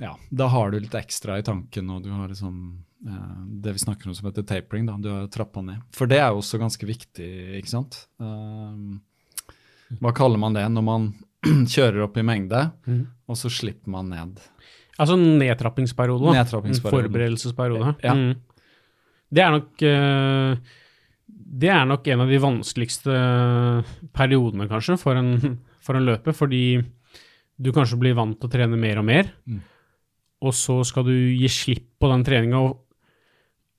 ja, da har du litt ekstra i tanken, og du har liksom eh, det vi snakker om som heter tapering. da, Du har trappa ned. For det er jo også ganske viktig, ikke sant? Uh, hva kaller man det når man kjører opp i mengde, mm. og så slipper man ned? Altså nedtrappingsperiode. da. Nedtrappingsperiode. Forberedelsesperiode. Ja. Mm. Det er nok eh, Det er nok en av de vanskeligste periodene, kanskje, for en, for løpet, fordi du kanskje blir vant til å trene mer og mer, Mm. og så skal du gi slipp på den treninga.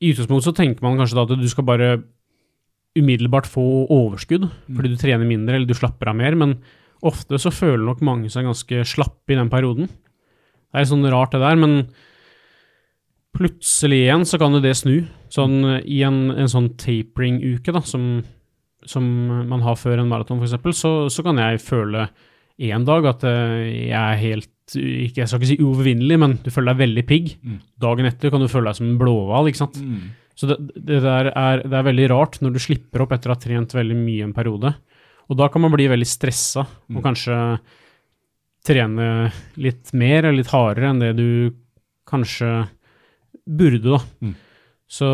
I utgangspunktet så tenker man kanskje da at du skal bare umiddelbart få overskudd, fordi du trener mindre eller du slapper av mer, men ofte så føler nok mange seg ganske slappe i den perioden. Det er sånn rart det der, men plutselig igjen så kan jo det snu. Sånn i en, en sånn tapering-uke, da, som, som man har før en maraton f.eks., så, så kan jeg føle en dag at eh, jeg er helt ikke, Jeg skal ikke si uovervinnelig, men du føler deg veldig pigg. Mm. Dagen etter kan du føle deg som en blåhval, ikke sant. Så det, det der er, det er veldig rart når du slipper opp etter å ha trent veldig mye en periode. Og da kan man bli veldig stressa og Mm. kanskje trene litt mer eller litt hardere enn det du kanskje burde, da. Mm. Så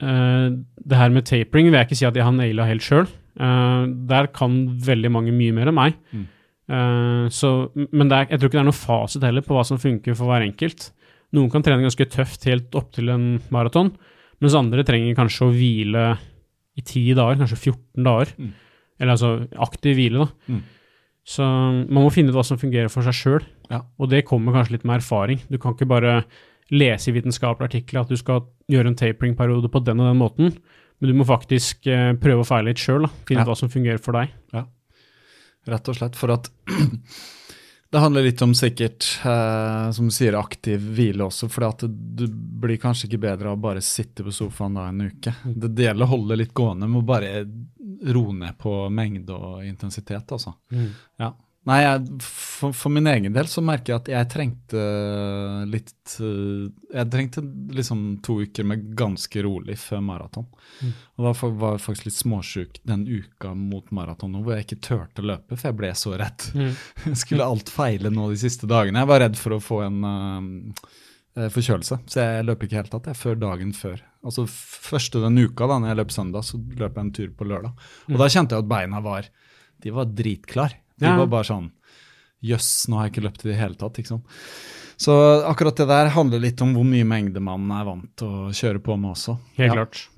det her med tapering vil jeg ikke si at jeg har naila helt sjøl. der kan veldig mange mye mer enn meg. Mm. Eh, så, men det er, jeg tror ikke det er noen fasit heller på hva som funker for hver enkelt. Noen kan trene ganske tøft helt opp til en maraton, mens andre trenger kanskje å hvile i 10 dager, kanskje 14 dager. Mm. Eller altså aktiv hvile, da. Mm. Så man må finne ut hva som fungerer for seg sjøl, Ja. og det kommer kanskje litt med erfaring. Du kan ikke bare lese i vitenskapelige artikler at du skal gjøre en tapering-periode på den og den måten, men du må faktisk eh, prøve å feile litt sjøl, finne Ja. hva som fungerer for deg. Ja, Rett og slett for at det handler litt om sikkert, eh, som du sier, aktiv hvile også. For at du blir kanskje ikke bedre av å bare sitte på sofaen da en uke. Det, det gjelder å holde litt gående, må bare roe ned på mengde og intensitet, altså. Ja. Nei, jeg, for, for min egen del så merker jeg at jeg trengte litt eh, Jeg trengte liksom to uker med ganske rolig før maraton. Mm. Og da var jeg faktisk litt småsjuk den uka mot maraton hvor jeg ikke turte å løpe, for jeg ble så redd. Mm. Skulle alt feile nå de siste dagene? Jeg var redd for å få en uh, forkjølelse, så jeg løp ikke i hele tatt jeg, før dagen før. Altså Første den uka da når jeg løp søndag, så løp jeg en tur på lørdag. Og da kjente jeg at beina var de var dritklar. De Ja. var bare sånn Jøss, nå har jeg ikke løpt i det hele tatt. ikke sant? Så akkurat det der handler litt om hvor mye mengde man er vant til å kjøre på med også. Helt Ja. klart.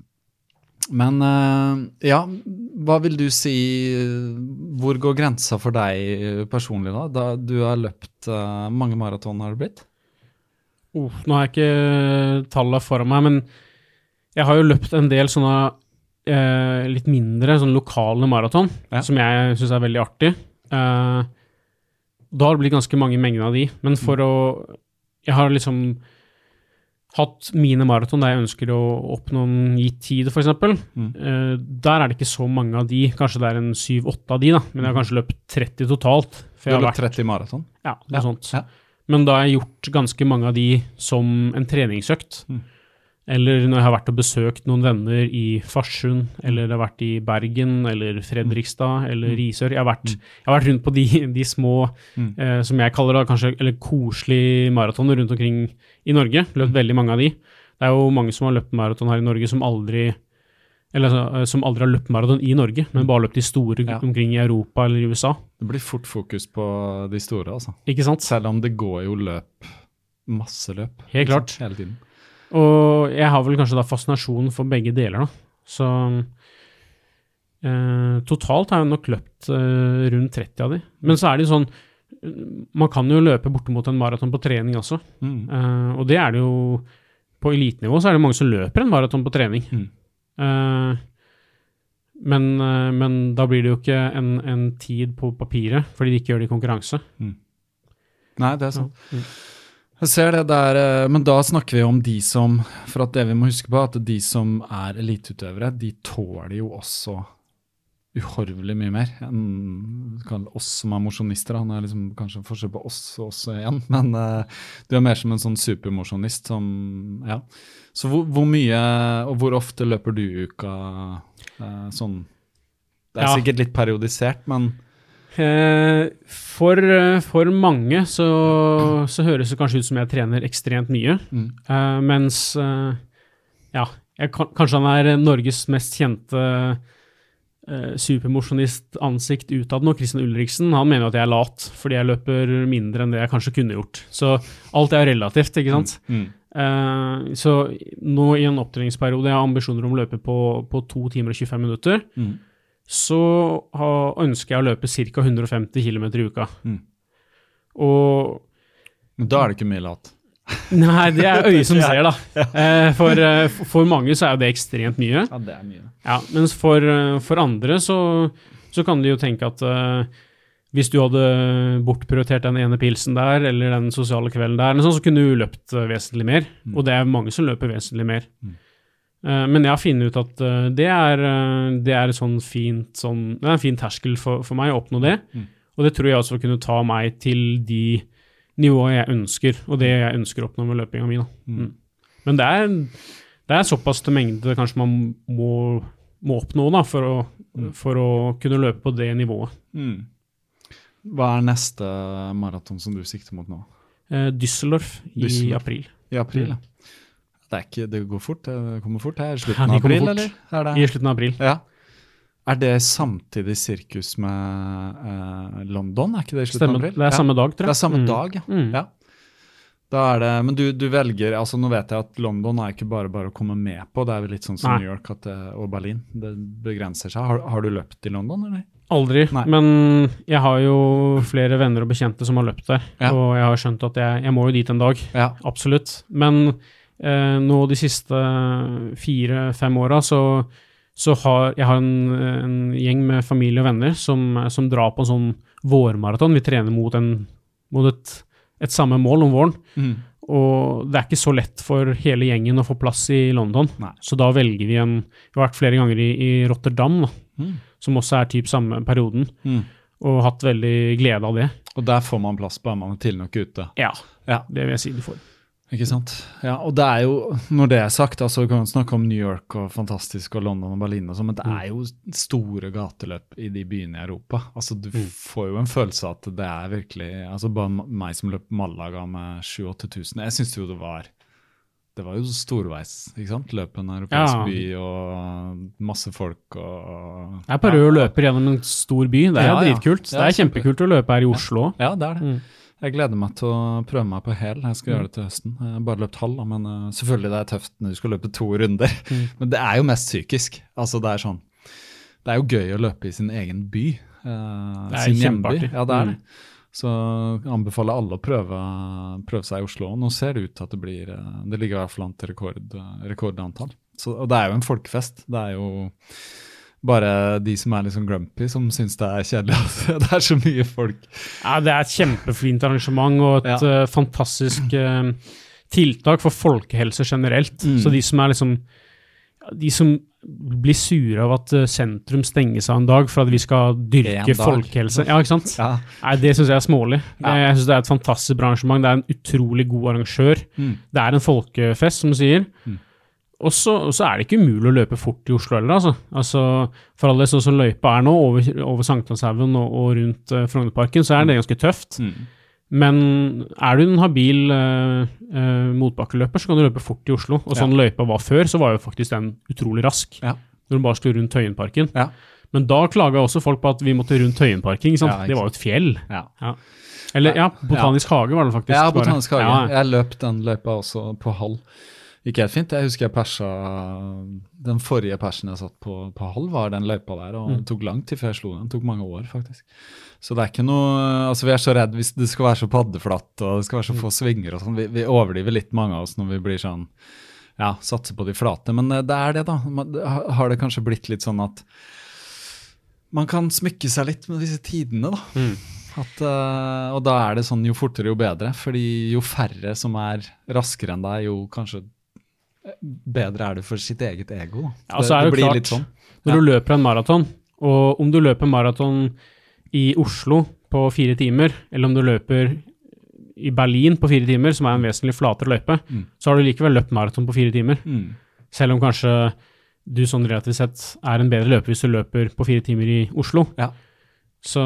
Men eh, ja, hva vil du si Hvor går grensa for deg personlig, da? da du har løpt uh, mange maraton, har det blitt? Oh, nå har jeg ikke tallene foran meg, men jeg har jo løpt en del sånne eh, litt mindre, sånne lokale maraton, Ja. som jeg syns er veldig artig. Eh, da har det blitt ganske mange mengder av de, men for å Jeg har liksom hatt mine maraton der jeg ønsker å oppnå en gitt tid, f.eks. Mm. Eh, der er det ikke så mange av de, kanskje det er en syv-åtte av de, da, men jeg har kanskje løpt 30 totalt. Du har løpt 30 maraton? ja, noe Ja, sånt. ja. Men da har jeg gjort ganske mange av de som en treningsøkt. Mm. Eller når jeg har vært og besøkt noen venner i Farsund, eller jeg har vært i Bergen, eller Fredrikstad, eller Risør. Jeg har vært, jeg har vært rundt på de, de små, Mm. eh, som jeg kaller da kanskje, eller koselige maratoner rundt omkring i Norge. Løpt veldig mange av de. Det er jo mange som har løpt maraton her i Norge som aldri eller altså, eh, som aldri har løpt maraton i Norge, men bare løpt de store Ja. omkring i Europa eller i USA. Det blir fort fokus på de store, altså. Ikke sant? Selv om det går jo løp, masse løp. Helt klart. Hele tiden. Og jeg har vel kanskje da fascinasjon for begge deler, da. Så eh, totalt har jeg nok løpt eh, rundt 30 av de. Men så er det jo sånn Man kan jo løpe bortimot en maraton på trening også. Mm. Eh, og det er det jo På elitenivå så er det mange som løper en maraton på trening. Mm. Eh, men, eh, men da blir det jo ikke en, en tid på papiret, fordi de ikke gjør det i konkurranse. Nei, det er sant. Mm. Jeg ser det der, eh, men da snakker vi om de som For at det vi må huske på, at de som er eliteutøvere, de tåler jo også uhorvelig mye mer enn oss som er mosjonister. Han er liksom kanskje forskjell på oss og oss igjen, men uh, du er mer som en sånn supermosjonist som Ja. Så hvor, hvor, mye og hvor ofte løper du uka uh, sånn? Det er ja. sikkert litt periodisert, men for, for, mange så, så, høres det kanskje ut som jeg trener ekstremt mye, mm. mens ja, jeg, kanskje han er Norges mest kjente eh, supermosjonist ansikt utad nå, Christian Ulriksen, han mener at jeg er lat fordi jeg løper mindre enn det jeg kanskje kunne gjort. Så alt er relativt, ikke sant. Mm, mm. Uh, så nå i en opptreningsperiode jeg har ambisjoner om å løpe på, på 2 timer og 25 minutter, mm. Så ønsker jeg å løpe ca. 150 km i uka. Mm. Og da er det ikke mye lat? Nei, det er øyet som ser, da. Eh, for, eh, for, mange så er det ekstremt mye. Ja, det er mye. Ja, mens for, eh, for andre så, så, kan de jo tenke at uh, hvis du hadde bortprioritert den ene pilsen der, eller den sosiale kvelden der, sånn, så kunne du løpt vesentlig mer. Mm. Og det er mange som løper vesentlig mer. Mm. Uh, men jeg har funnet ut at uh, det, er, det er, sånn fint, sånn, det er en fin terskel for, for meg å oppnå det. Mm. Og det tror jeg også vil kunne ta meg til de nivåene jeg ønsker, og det jeg ønsker å oppnå med løpinga mi. Mm. mm. Men det er, det er såpass til mengde kanskje man må, må oppnå da, for å, mm. for å, kunne løpe på det nivået. Mm. Hva er neste maraton som du sikter mot nå? Eh, Düsseldorf i april. I april, ja. Det, ikke, det, går fort, det kommer fort. her? er slutten av april, eller? I slutten av april. Ja. Er det samtidig sirkus med uh, London? Er ikke det i slutten av april? Det er samme dag, tror jeg. Det er samme mm. dag, ja. Mm. ja. Det, men du, du, velger altså Nå vet jeg at London er ikke bare bare å komme med på. Det er vel litt sånn som Nei. New York det, og Berlin. Det begrenser seg. Har, har du løpt i London, eller? Aldri, Nei. men jeg har jo flere venner og bekjente som har løpt der. Ja. Og jeg har skjønt at jeg, jeg må jo dit en dag. Ja. Absolutt. Men eh, nå de siste fire-fem åra så så har jeg har en, en, gjeng med familie og venner som, som drar på en sånn vårmaraton. Vi trener mot, en, mot et, et, samme mål om våren. Mm. Og det er ikke så lett for hele gjengen å få plass i London. Nei. Så da velger vi en Vi har vært flere ganger i, i Rotterdam, da, mm. som også er typ samme perioden. Mm. Og hatt veldig glede av det. Og der får man plass, bare man er tidlig nok ute? Ja, ja, det vil jeg si du får. Ikke sant. Ja, og det er jo, når det er sagt, altså vi kan snakke om New York og fantastisk og London og Berlin og sånt, men det er jo store gateløp i de byene i Europa. Altså Du mm. får jo en følelse av at det er virkelig altså Bare meg som løp Malaga med 7000-8000, jeg syns jo det var det var jo storveis. ikke sant? Løp en europeisk ja. by og masse folk og Jeg prøver ja. å løper gjennom en stor by. Det er ja, dritkult. Ja. Det er kjempekult å løpe her i Oslo. Ja, det er det. Mm. Jeg gleder meg til å prøve meg på hæl. Jeg skal mm. gjøre det til høsten. Jeg har bare løpt halv, men uh, selvfølgelig det er tøft når du skal løpe to runder. Mm. Men det er jo mest psykisk. Altså Det er sånn Det er jo gøy å løpe i sin egen by. Er sin hjemby. Ja, det er det. Mm. Så anbefaler alle å prøve, prøve, seg i Oslo. Nå ser det ut til at det blir eh, Det ligger i hvert fall an til rekord, rekordantall. Så, og det er jo en folkefest. Det er jo bare de som er litt sånn grumpy, som syns det er kjedelig at det er så mye folk. Ja, Det er et kjempefint arrangement og et ja. uh, fantastisk uh, tiltak for folkehelse generelt. Mm. Så de som er liksom De som blir sure av at uh, sentrum stenger seg en dag for at vi skal dyrke folkehelse Ja, ikke sant? Ja. Nei, Det syns jeg er smålig. Ja. Jeg syns det er et fantastisk bra arrangement. Det er en utrolig god arrangør. Mm. Det er en folkefest, som du sier. Mm. Og så, er det ikke umulig å løpe fort i Oslo heller, altså. altså for alle sånn som løypa er nå, over, over Sankthanshaugen og, og, rundt uh, Frognerparken, så er det ganske tøft. Mm. Men er du en habil uh, uh, motbakkeløper, så kan du løpe fort i Oslo. Og sånn ja. løypa var før, så var jo faktisk den utrolig rask. Ja. Når du bare skulle rundt Tøyenparken. Ja. Men da klaga også folk på at vi måtte rundt Tøyenparken. Ja, det var jo et fjell. Ja. Eller ja, Botanisk hage var det faktisk. Ja, Botanisk hage. Jeg løp den løypa også på halv gikk helt fint. Jeg husker jeg persa Den forrige persen jeg satt på, på halv, var den løypa der. Og mm. det tok lang tid før jeg slo den. Det tok mange år, faktisk. Så det er ikke noe Altså, vi er så redd hvis det skal være så paddeflatt og det skal være så få mm. svinger og sånn. Vi, vi overdriver litt, mange av oss, når vi blir sånn Ja, satser på de flate. Men eh, det er det, da. Har det kanskje blitt litt sånn at man kan smykke seg litt med disse tidene, da. Mm. At, uh, og da er det sånn jo fortere, jo bedre. Fordi jo færre som er raskere enn deg, jo kanskje bedre er det for sitt eget ego. Ja, det, det blir klart, litt sånn. Når ja. du løper en maraton, Og om du løper maraton i Oslo på fire timer, eller om du løper i Berlin på fire timer, som er en vesentlig flatere løype, Mm. så har du likevel løpt maraton på fire timer. Mm. Selv om kanskje du sånn relativt sett er en bedre løper hvis du løper på fire timer i Oslo. Ja. Så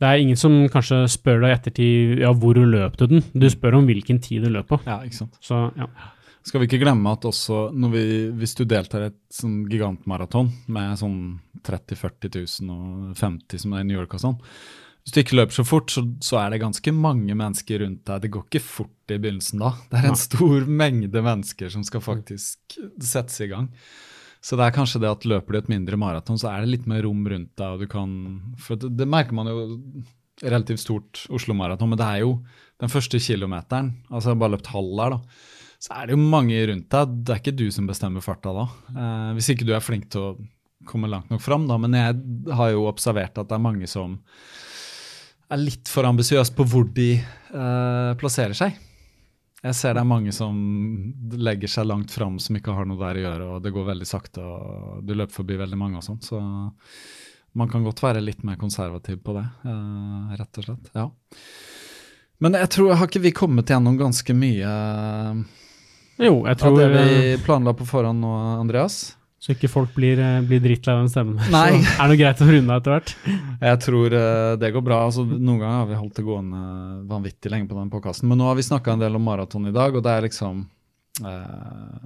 det er ingen som kanskje spør deg i ettertid ja, hvor du løp du den. Du spør om hvilken tid du løp på. ja, ikke sant. Så ja. Skal vi ikke glemme at også når vi, hvis du deltar i et sånn gigantmaraton med sånn 30 000-40 000 og 50 som det er i New York og sånn, hvis du ikke løper så fort, så, så er det ganske mange mennesker rundt deg. Det går ikke fort i begynnelsen da. Det er en stor mengde mennesker som skal faktisk settes i gang. Så det er kanskje det at løper du et mindre maraton, så er det litt mer rom rundt deg, og du kan For det, det merker man jo relativt stort Oslo-maraton, men det er jo den første kilometeren, altså jeg har bare løpt halv der, da, så er det jo mange rundt deg. Det er ikke du som bestemmer farta da. Eh, hvis ikke du er flink til å komme langt nok fram, da. Men jeg har jo observert at det er mange som er litt for ambisiøse på hvor de eh, plasserer seg. Jeg ser det er mange som legger seg langt fram som ikke har noe der å gjøre, og det går veldig sakte, og du løper forbi veldig mange og sånn. Så man kan godt være litt mer konservativ på det, eh, rett og slett. Ja. Men jeg tror, har ikke vi kommet gjennom ganske mye Jo, jeg av tror det vi eh, planla på forhånd nå, Andreas? Så ikke folk blir, eh, blir drittlei av den stemmen. Nei. Så er det greit å runde av etter hvert. Jeg tror eh, det går bra. Altså, noen ganger har vi holdt det gående vanvittig lenge på den podkasten, men nå har vi snakka en del om maraton i dag, og det er liksom eh,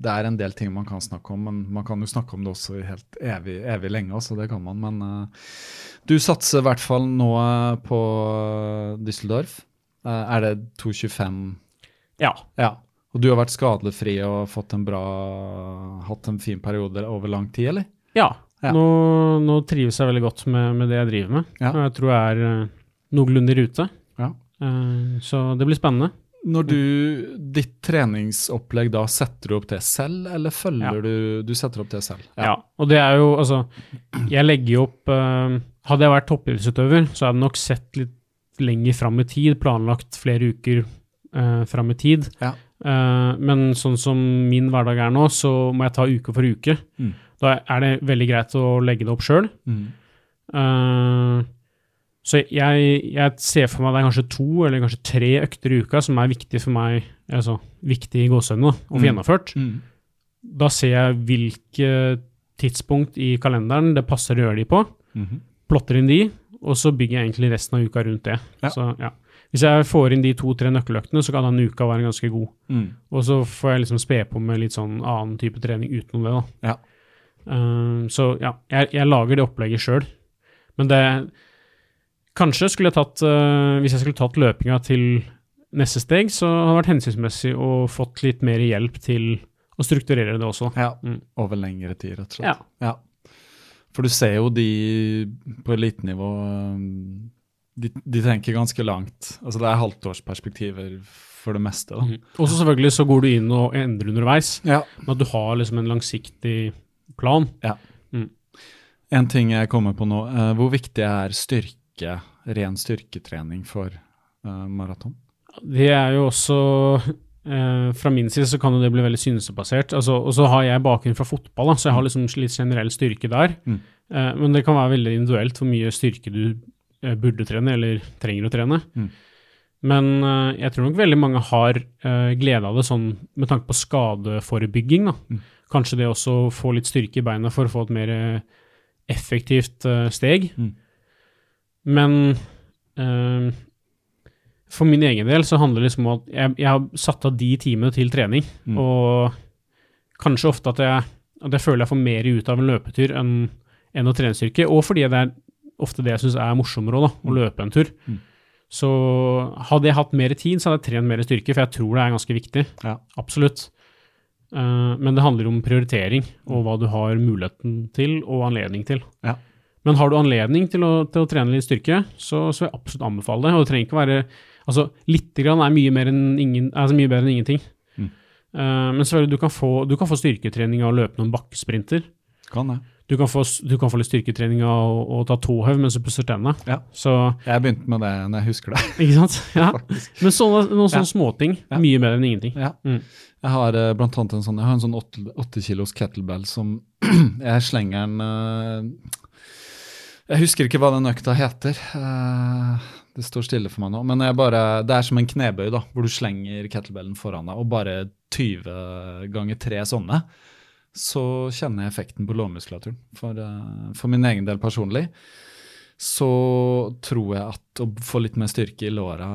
Det er en del ting man kan snakke om, men man kan jo snakke om det også i helt evig, evig lenge. Også, det kan man, men eh, du satser i hvert fall nå på Düsseldorf. Eh, er det 2.25? Ja. Ja. Og du har vært skadefri og fått en bra, hatt en fin periode over lang tid, eller? ja. Ja. Nå, nå trives jeg veldig godt med, med det jeg driver med. Ja. Jeg tror jeg er eh, noenlunde i rute. Ja. Eh, så det blir spennende. Når du, ditt treningsopplegg da, setter du opp det selv, eller følger Ja. du Du setter opp det selv? Ja. Og det er jo, altså Jeg legger jo opp uh, Hadde jeg vært toppidrettsutøver, så hadde jeg nok sett litt lenger fram i tid, planlagt flere uker uh, fram i tid. Ja. Eh, men sånn som min hverdag er nå, så må jeg ta uke for uke. Mm. Da er det veldig greit å legge det opp sjøl. Mm. så jeg, jeg ser for meg det er kanskje to eller kanskje tre økter i uka som er viktig for meg, altså viktig i gåsehudene, å få Mm. gjennomført. Mm. Da ser jeg hvilke tidspunkt i kalenderen det passer å gjøre de på, -hmm. plotter inn de, og så bygger jeg egentlig resten av uka rundt det. Ja. Så, ja. Hvis jeg får inn de to-tre nøkkeløktene, så kan den uka være ganske god. Mm. Og så får jeg liksom spe på med litt sånn annen type trening utenom det, da. Ja. Um, så ja, jeg, jeg lager det opplegget sjøl. Men det Kanskje skulle jeg tatt uh, Hvis jeg skulle tatt løpinga til neste steg, så hadde det vært hensiktsmessig å fått litt mer hjelp til å strukturere det også. ja. Mm. Over lengre tid, rett og slett. Ja. Ja. For du ser jo de på elitenivå um, de, de tenker ganske langt. Altså Det er halvtårsperspektiver for det meste. da. Mhm. Og så selvfølgelig så går du inn og endrer underveis, Ja. men at du har liksom en langsiktig plan. En ting jeg kommer på nå. Uh, hvor viktig er styrke, ren styrketrening for uh, maraton? Det er jo også Uh, Fra min side så kan jo det bli veldig synsebasert. Altså, og så har jeg bakgrunn fra fotball, da, så jeg har liksom litt generell styrke der. Mm. Uh, men det kan være veldig individuelt hvor mye styrke du burde trene, eller trenger å trene. Mm. Men eh, jeg tror nok veldig mange har eh, glede av det sånn med tanke på skadeforebygging. Da. Mm. Kanskje det også å få litt styrke i beina for å få et mer eh, effektivt eh, steg. Mm. Men eh, for min egen del så handler det liksom om at jeg, jeg har satt av de timene til trening, Mm. og kanskje ofte at jeg, at jeg føler jeg får mer ut av en løpetur enn, enn å trene styrke, og fordi det er ofte det jeg syns er morsommere òg, å Mm. løpe en tur. Mm. Så hadde jeg hatt mer tid, så hadde jeg trent mer styrke, for jeg tror det er ganske viktig. Ja. Absolutt. Uh, men det handler om prioritering, Mm. og hva du har muligheten til og anledning til. Ja. Men har du anledning til å, til å trene litt styrke, så, så vil jeg absolutt anbefale det. Og det trenger ikke være Altså, lite grann er mye, mer enn ingen, altså mye bedre enn ingenting. Mm. Uh, men selvfølgelig, du kan, få, du kan få styrketrening av å løpe noen bakkesprinter. Kan det. Du kan få, du kan få litt styrketrening av å, ta tåhev mens du pusser tennene. Ja. Så, Jeg begynte med det når jeg husker det. ikke sant? Ja. Men sånne, noen sånne Ja. småting, mye mer enn ingenting. Ja. Mm. Jeg har eh, blant annet en sånn, jeg har en sånn åtte, kilos kettlebell som jeg slenger den eh, Jeg husker ikke hva den økta heter. eh, det står stille for meg nå. Men bare, det er som en knebøy, da, hvor du slenger kettlebellen foran deg, og bare 20 ganger 3 sånne. Så kjenner jeg effekten på lårmuskulaturen. For, eh, for min egen del personlig så tror jeg at å få litt mer styrke i låra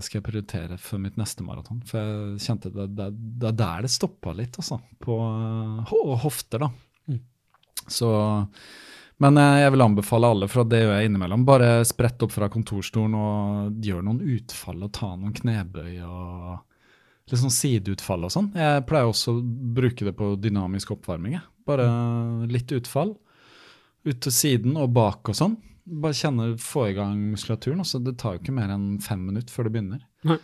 skal jeg prioritere for mitt neste maraton. For jeg kjente det, det, det er der det stoppa litt, altså. På eh, hofter, da. Mm. Så Men eh, jeg vil anbefale alle, for det gjør jeg innimellom. Bare sprett opp fra kontorstolen og gjør noen utfall og ta noen knebøy og litt sånn sideutfall og sånn. Jeg pleier også å bruke det på dynamisk oppvarming. jeg. Bare litt utfall. Ut til siden og bak og sånn. Bare kjenne, få i gang muskulaturen. Også. det tar jo ikke mer enn fem minutter før det begynner. Nei.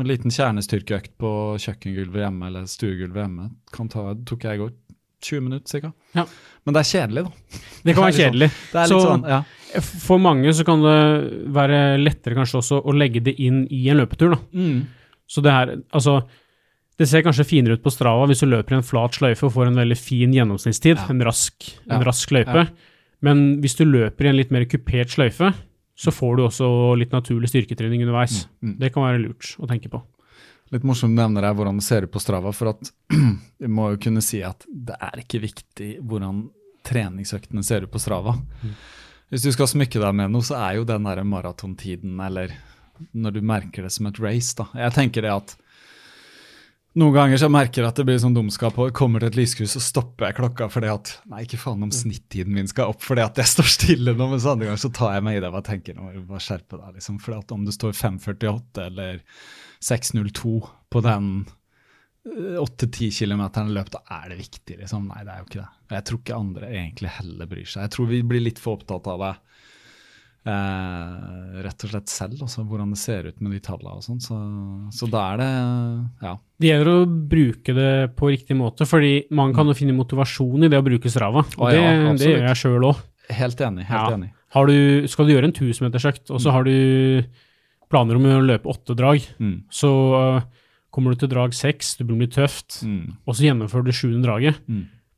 En liten kjernestyrkeøkt på kjøkkengulvet hjemme eller stuegulvet hjemme kan ta, tok jeg i går. 20 minutter ca. Ja. Men det er kjedelig, da. Det kan være litt kjedelig. Det litt Så- sånn, ja. For mange så kan det være lettere kanskje også å legge det inn i en løpetur. da. Mm. Så det her, altså Det ser kanskje finere ut på Strava hvis du løper i en flat sløyfe og får en veldig fin gjennomsnittstid, Ja. en rask, en Ja. rask løype. Men hvis du løper i en litt mer kupert sløyfe, så får du også litt naturlig styrketrening underveis. Mm. Det kan være lurt å tenke på. Litt morsomt nevner jeg hvordan det ser ut på Strava, for at vi må jo kunne si at det er ikke viktig hvordan treningsøktene ser ut på Strava. Hvis du skal smykke deg med noe, så er jo den der maratontiden, eller når du merker det som et race, da. Jeg tenker det at noen ganger så merker jeg at det blir sånn dumskap, og kommer til et lyskryss, og stopper jeg klokka fordi at Nei, ikke faen om snittiden min skal opp fordi at jeg står stille nå, mens andre ganger så tar jeg meg i det og tenker nå må du bare skjerpe deg, liksom. For at om det står 5.48 eller 6.02 på den 8-10 km løp, da er det viktig, liksom. Nei, det er jo ikke det. Jeg tror ikke andre egentlig heller bryr seg. Jeg tror vi blir litt for opptatt av det eh, rett og slett selv, også, hvordan det ser ut med de tallene og sånn. Så, så da er det ja. Det gjelder å bruke det på riktig måte, fordi man kan jo finne motivasjon i det å bruke Strava. Og Å ja, det, det gjør jeg sjøl òg. Helt enig. helt Ja. enig. Har du, skal du gjøre en 1000-metersøkt, og så har du planer om å løpe åtte drag, Mm. så øh, kommer du til drag seks, det blir tøft, Mm. og så gjennomfører du sjuende draget.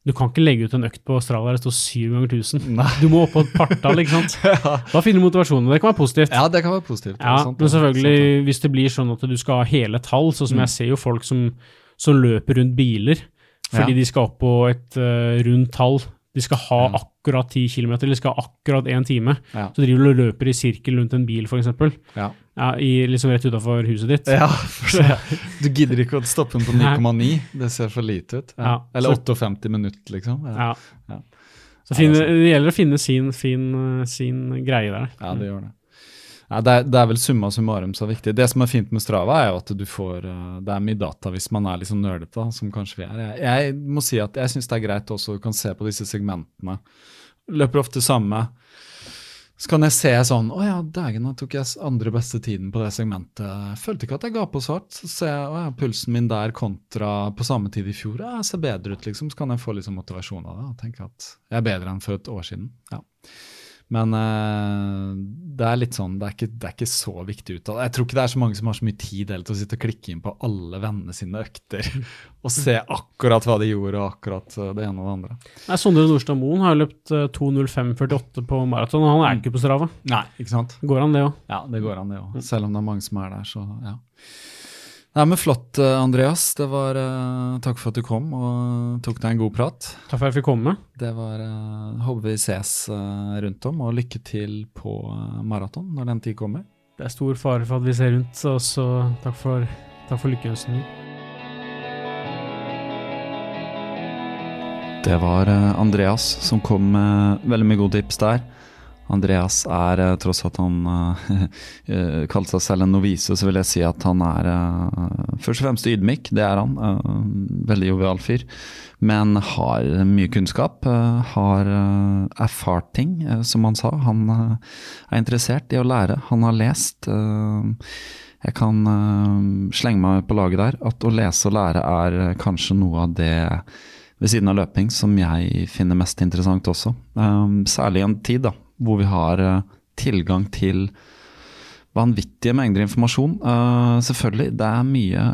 Du kan ikke legge ut en økt på Australia der det står 7 ganger 1000. Nei. Du må opp på et partall, ikke sant. Da finner du motivasjonen, det kan være positivt. Ja, det kan være positivt. Ja, sant, men selvfølgelig, Sant, hvis det blir sånn at du skal ha hele tall, sånn som Mm. jeg ser jo folk som, som løper rundt biler, fordi Ja. de skal opp på et uh, rundt tall. De skal ha mm. akkurat 10 km, eller de skal ha akkurat én time. Ja. Så driver du og løper i sirkel rundt en bil, f.eks. Ja. Ja, i, liksom rett utafor huset ditt. Ja. Du gidder ikke å stoppe den på 9,9. Det ser for lite ut. Ja. Eller så- 58 minutter, liksom. Ja, Ja. Så finne, det er gjelder å finne sin, fin, øh, sin greie der. ja det gjør det. Ja, det, er, det er vel summa summarum er viktig. Det som er fint med Strava, er jo at du får eh, Det er mye data hvis man er liksom nerdete, da, som kanskje vi er. Jeg, jeg må si at jeg syns det er greit også, du kan se på disse segmentene. Løper ofte samme. Så kan jeg se sånn Å ja, dægen, da tok jeg andre beste tiden på det segmentet. Følte ikke at jeg ga på svart. Så ser jeg å ja, pulsen min der kontra på samme tid i fjor. Jeg ser bedre ut, liksom. Så kan jeg få liksom motivasjon av det. Og tenke at jeg er bedre enn for et år siden. Ja. Men uh, det er litt sånn, det er ikke, det er ikke så viktig ut av det. Jeg tror ikke det er så mange som har så mye tid eller til å sitte og klikke inn på alle vennene sine økter og se akkurat hva de gjorde, og akkurat eh, det ene og det andre. Nei, Sondre Nordstad Moen har løpt øh, 2.05,48 på maraton, og han er ikke på Strava. Nei, ikke sant? Går han det òg? Ja, det går han det òg. Selv om det er mange som er der, så ja. Nei, men Flott, eh, Andreas. Det var, uh, takk for at du kom og tok deg en god prat. Takk for at jeg fikk komme. Det var uh, Håper vi ses uh, rundt om, og lykke til på maraton når den tid kommer. Det er stor fare for at vi ser rundt, så, også, takk for, takk for lykkeønskningen. Det var Andreas som kom med veldig mye gode tips der. Andreas er, eh, tross at han eh, eh, kalte seg selv en novise, så vil jeg si at han er først og fremst ydmyk. Det er han. veldig jovial fyr. Men har mye kunnskap. har erfart ting, som han sa. Han er interessert i å lære. Han har lest. jeg kan slenge meg på laget der at å lese og lære er kanskje noe av det ved siden av løping som jeg finner mest interessant også. Særlig i en tid da, hvor vi har uh, tilgang til vanvittige mengder informasjon. Uh, selvfølgelig, det er mye,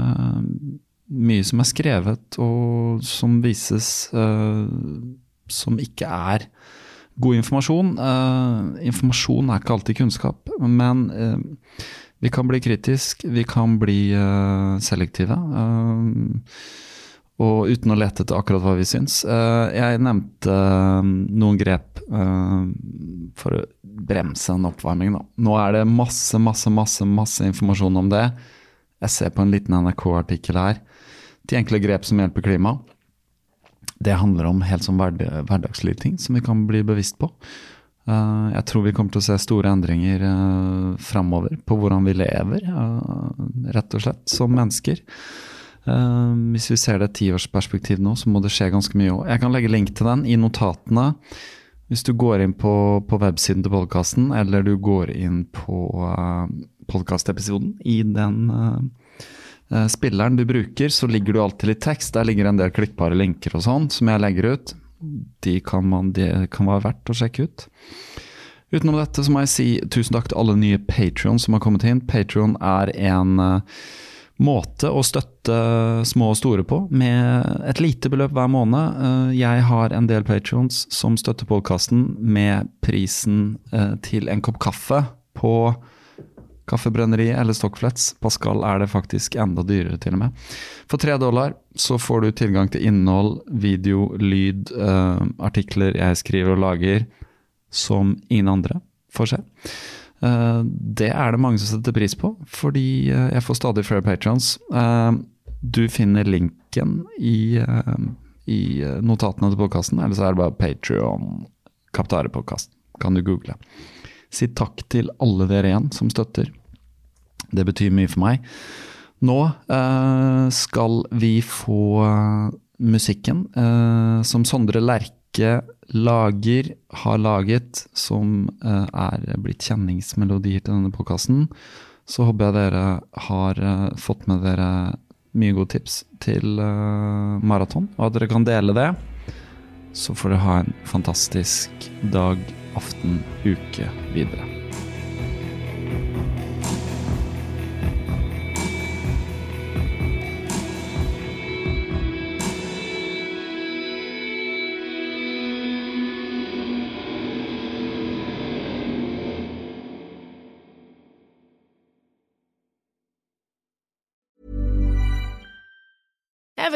mye som er skrevet og som vises uh, som ikke er god informasjon. informasjon er ikke alltid kunnskap, men vi kan bli kritisk, vi kan bli selektive. Og uten å lete etter akkurat hva vi syns. Uh, jeg nevnte uh, noen grep uh, for å bremse en oppvarming. Da. Nå er det masse, masse, masse, masse informasjon om det. Jeg ser på en liten NRK-artikkel her. De enkle grep som hjelper klimaet. Det handler om helt sånn hverd hverdagslige ting som vi kan bli bevisst på. jeg tror vi kommer til å se store endringer framover på hvordan vi lever, rett og slett, som mennesker. Uh, hvis vi ser det tiårsperspektiv nå, så må det skje ganske mye òg. Jeg kan legge link til den i notatene. Hvis du går inn på, på websiden til podkasten, eller du går inn på uh, podkastepisoden i den uh, spilleren du bruker, så ligger du alltid litt tekst. Der ligger en del klikkbare linker og sånn, som jeg legger ut. De kan, man, de kan være verdt å sjekke ut. Utenom dette så må jeg si tusen takk til alle nye Patrion som har kommet inn. Patrion er en uh, måte å støtte små og store på, med et lite beløp hver måned. Eh, jeg har en del patrions som støtter podkasten med prisen eh, til en kopp kaffe på Kaffebrenneri eller Stockflets. Pascal er det faktisk enda dyrere, til og med. For tre dollar så får du tilgang til innhold, video, lyd, uh, artikler jeg skriver og lager, som ingen andre får se. Eh, det er det mange som setter pris på, fordi eh, jeg får stadig flere patrons. Eh, du finner linken i, i notatene til podkasten, eller så er det bare Patrion Kaptare-podkast. Kan du google. Si takk til alle dere igjen som støtter. Det betyr mye for meg. Nå skal vi få musikken som Sondre Lerche lager, har laget, som uh, er blitt kjenningsmelodier til denne podkasten, så håper jeg dere har uh, fått med dere mye gode tips til uh, maraton, og at dere kan dele det. Så får dere ha en fantastisk dag, aften, uke videre.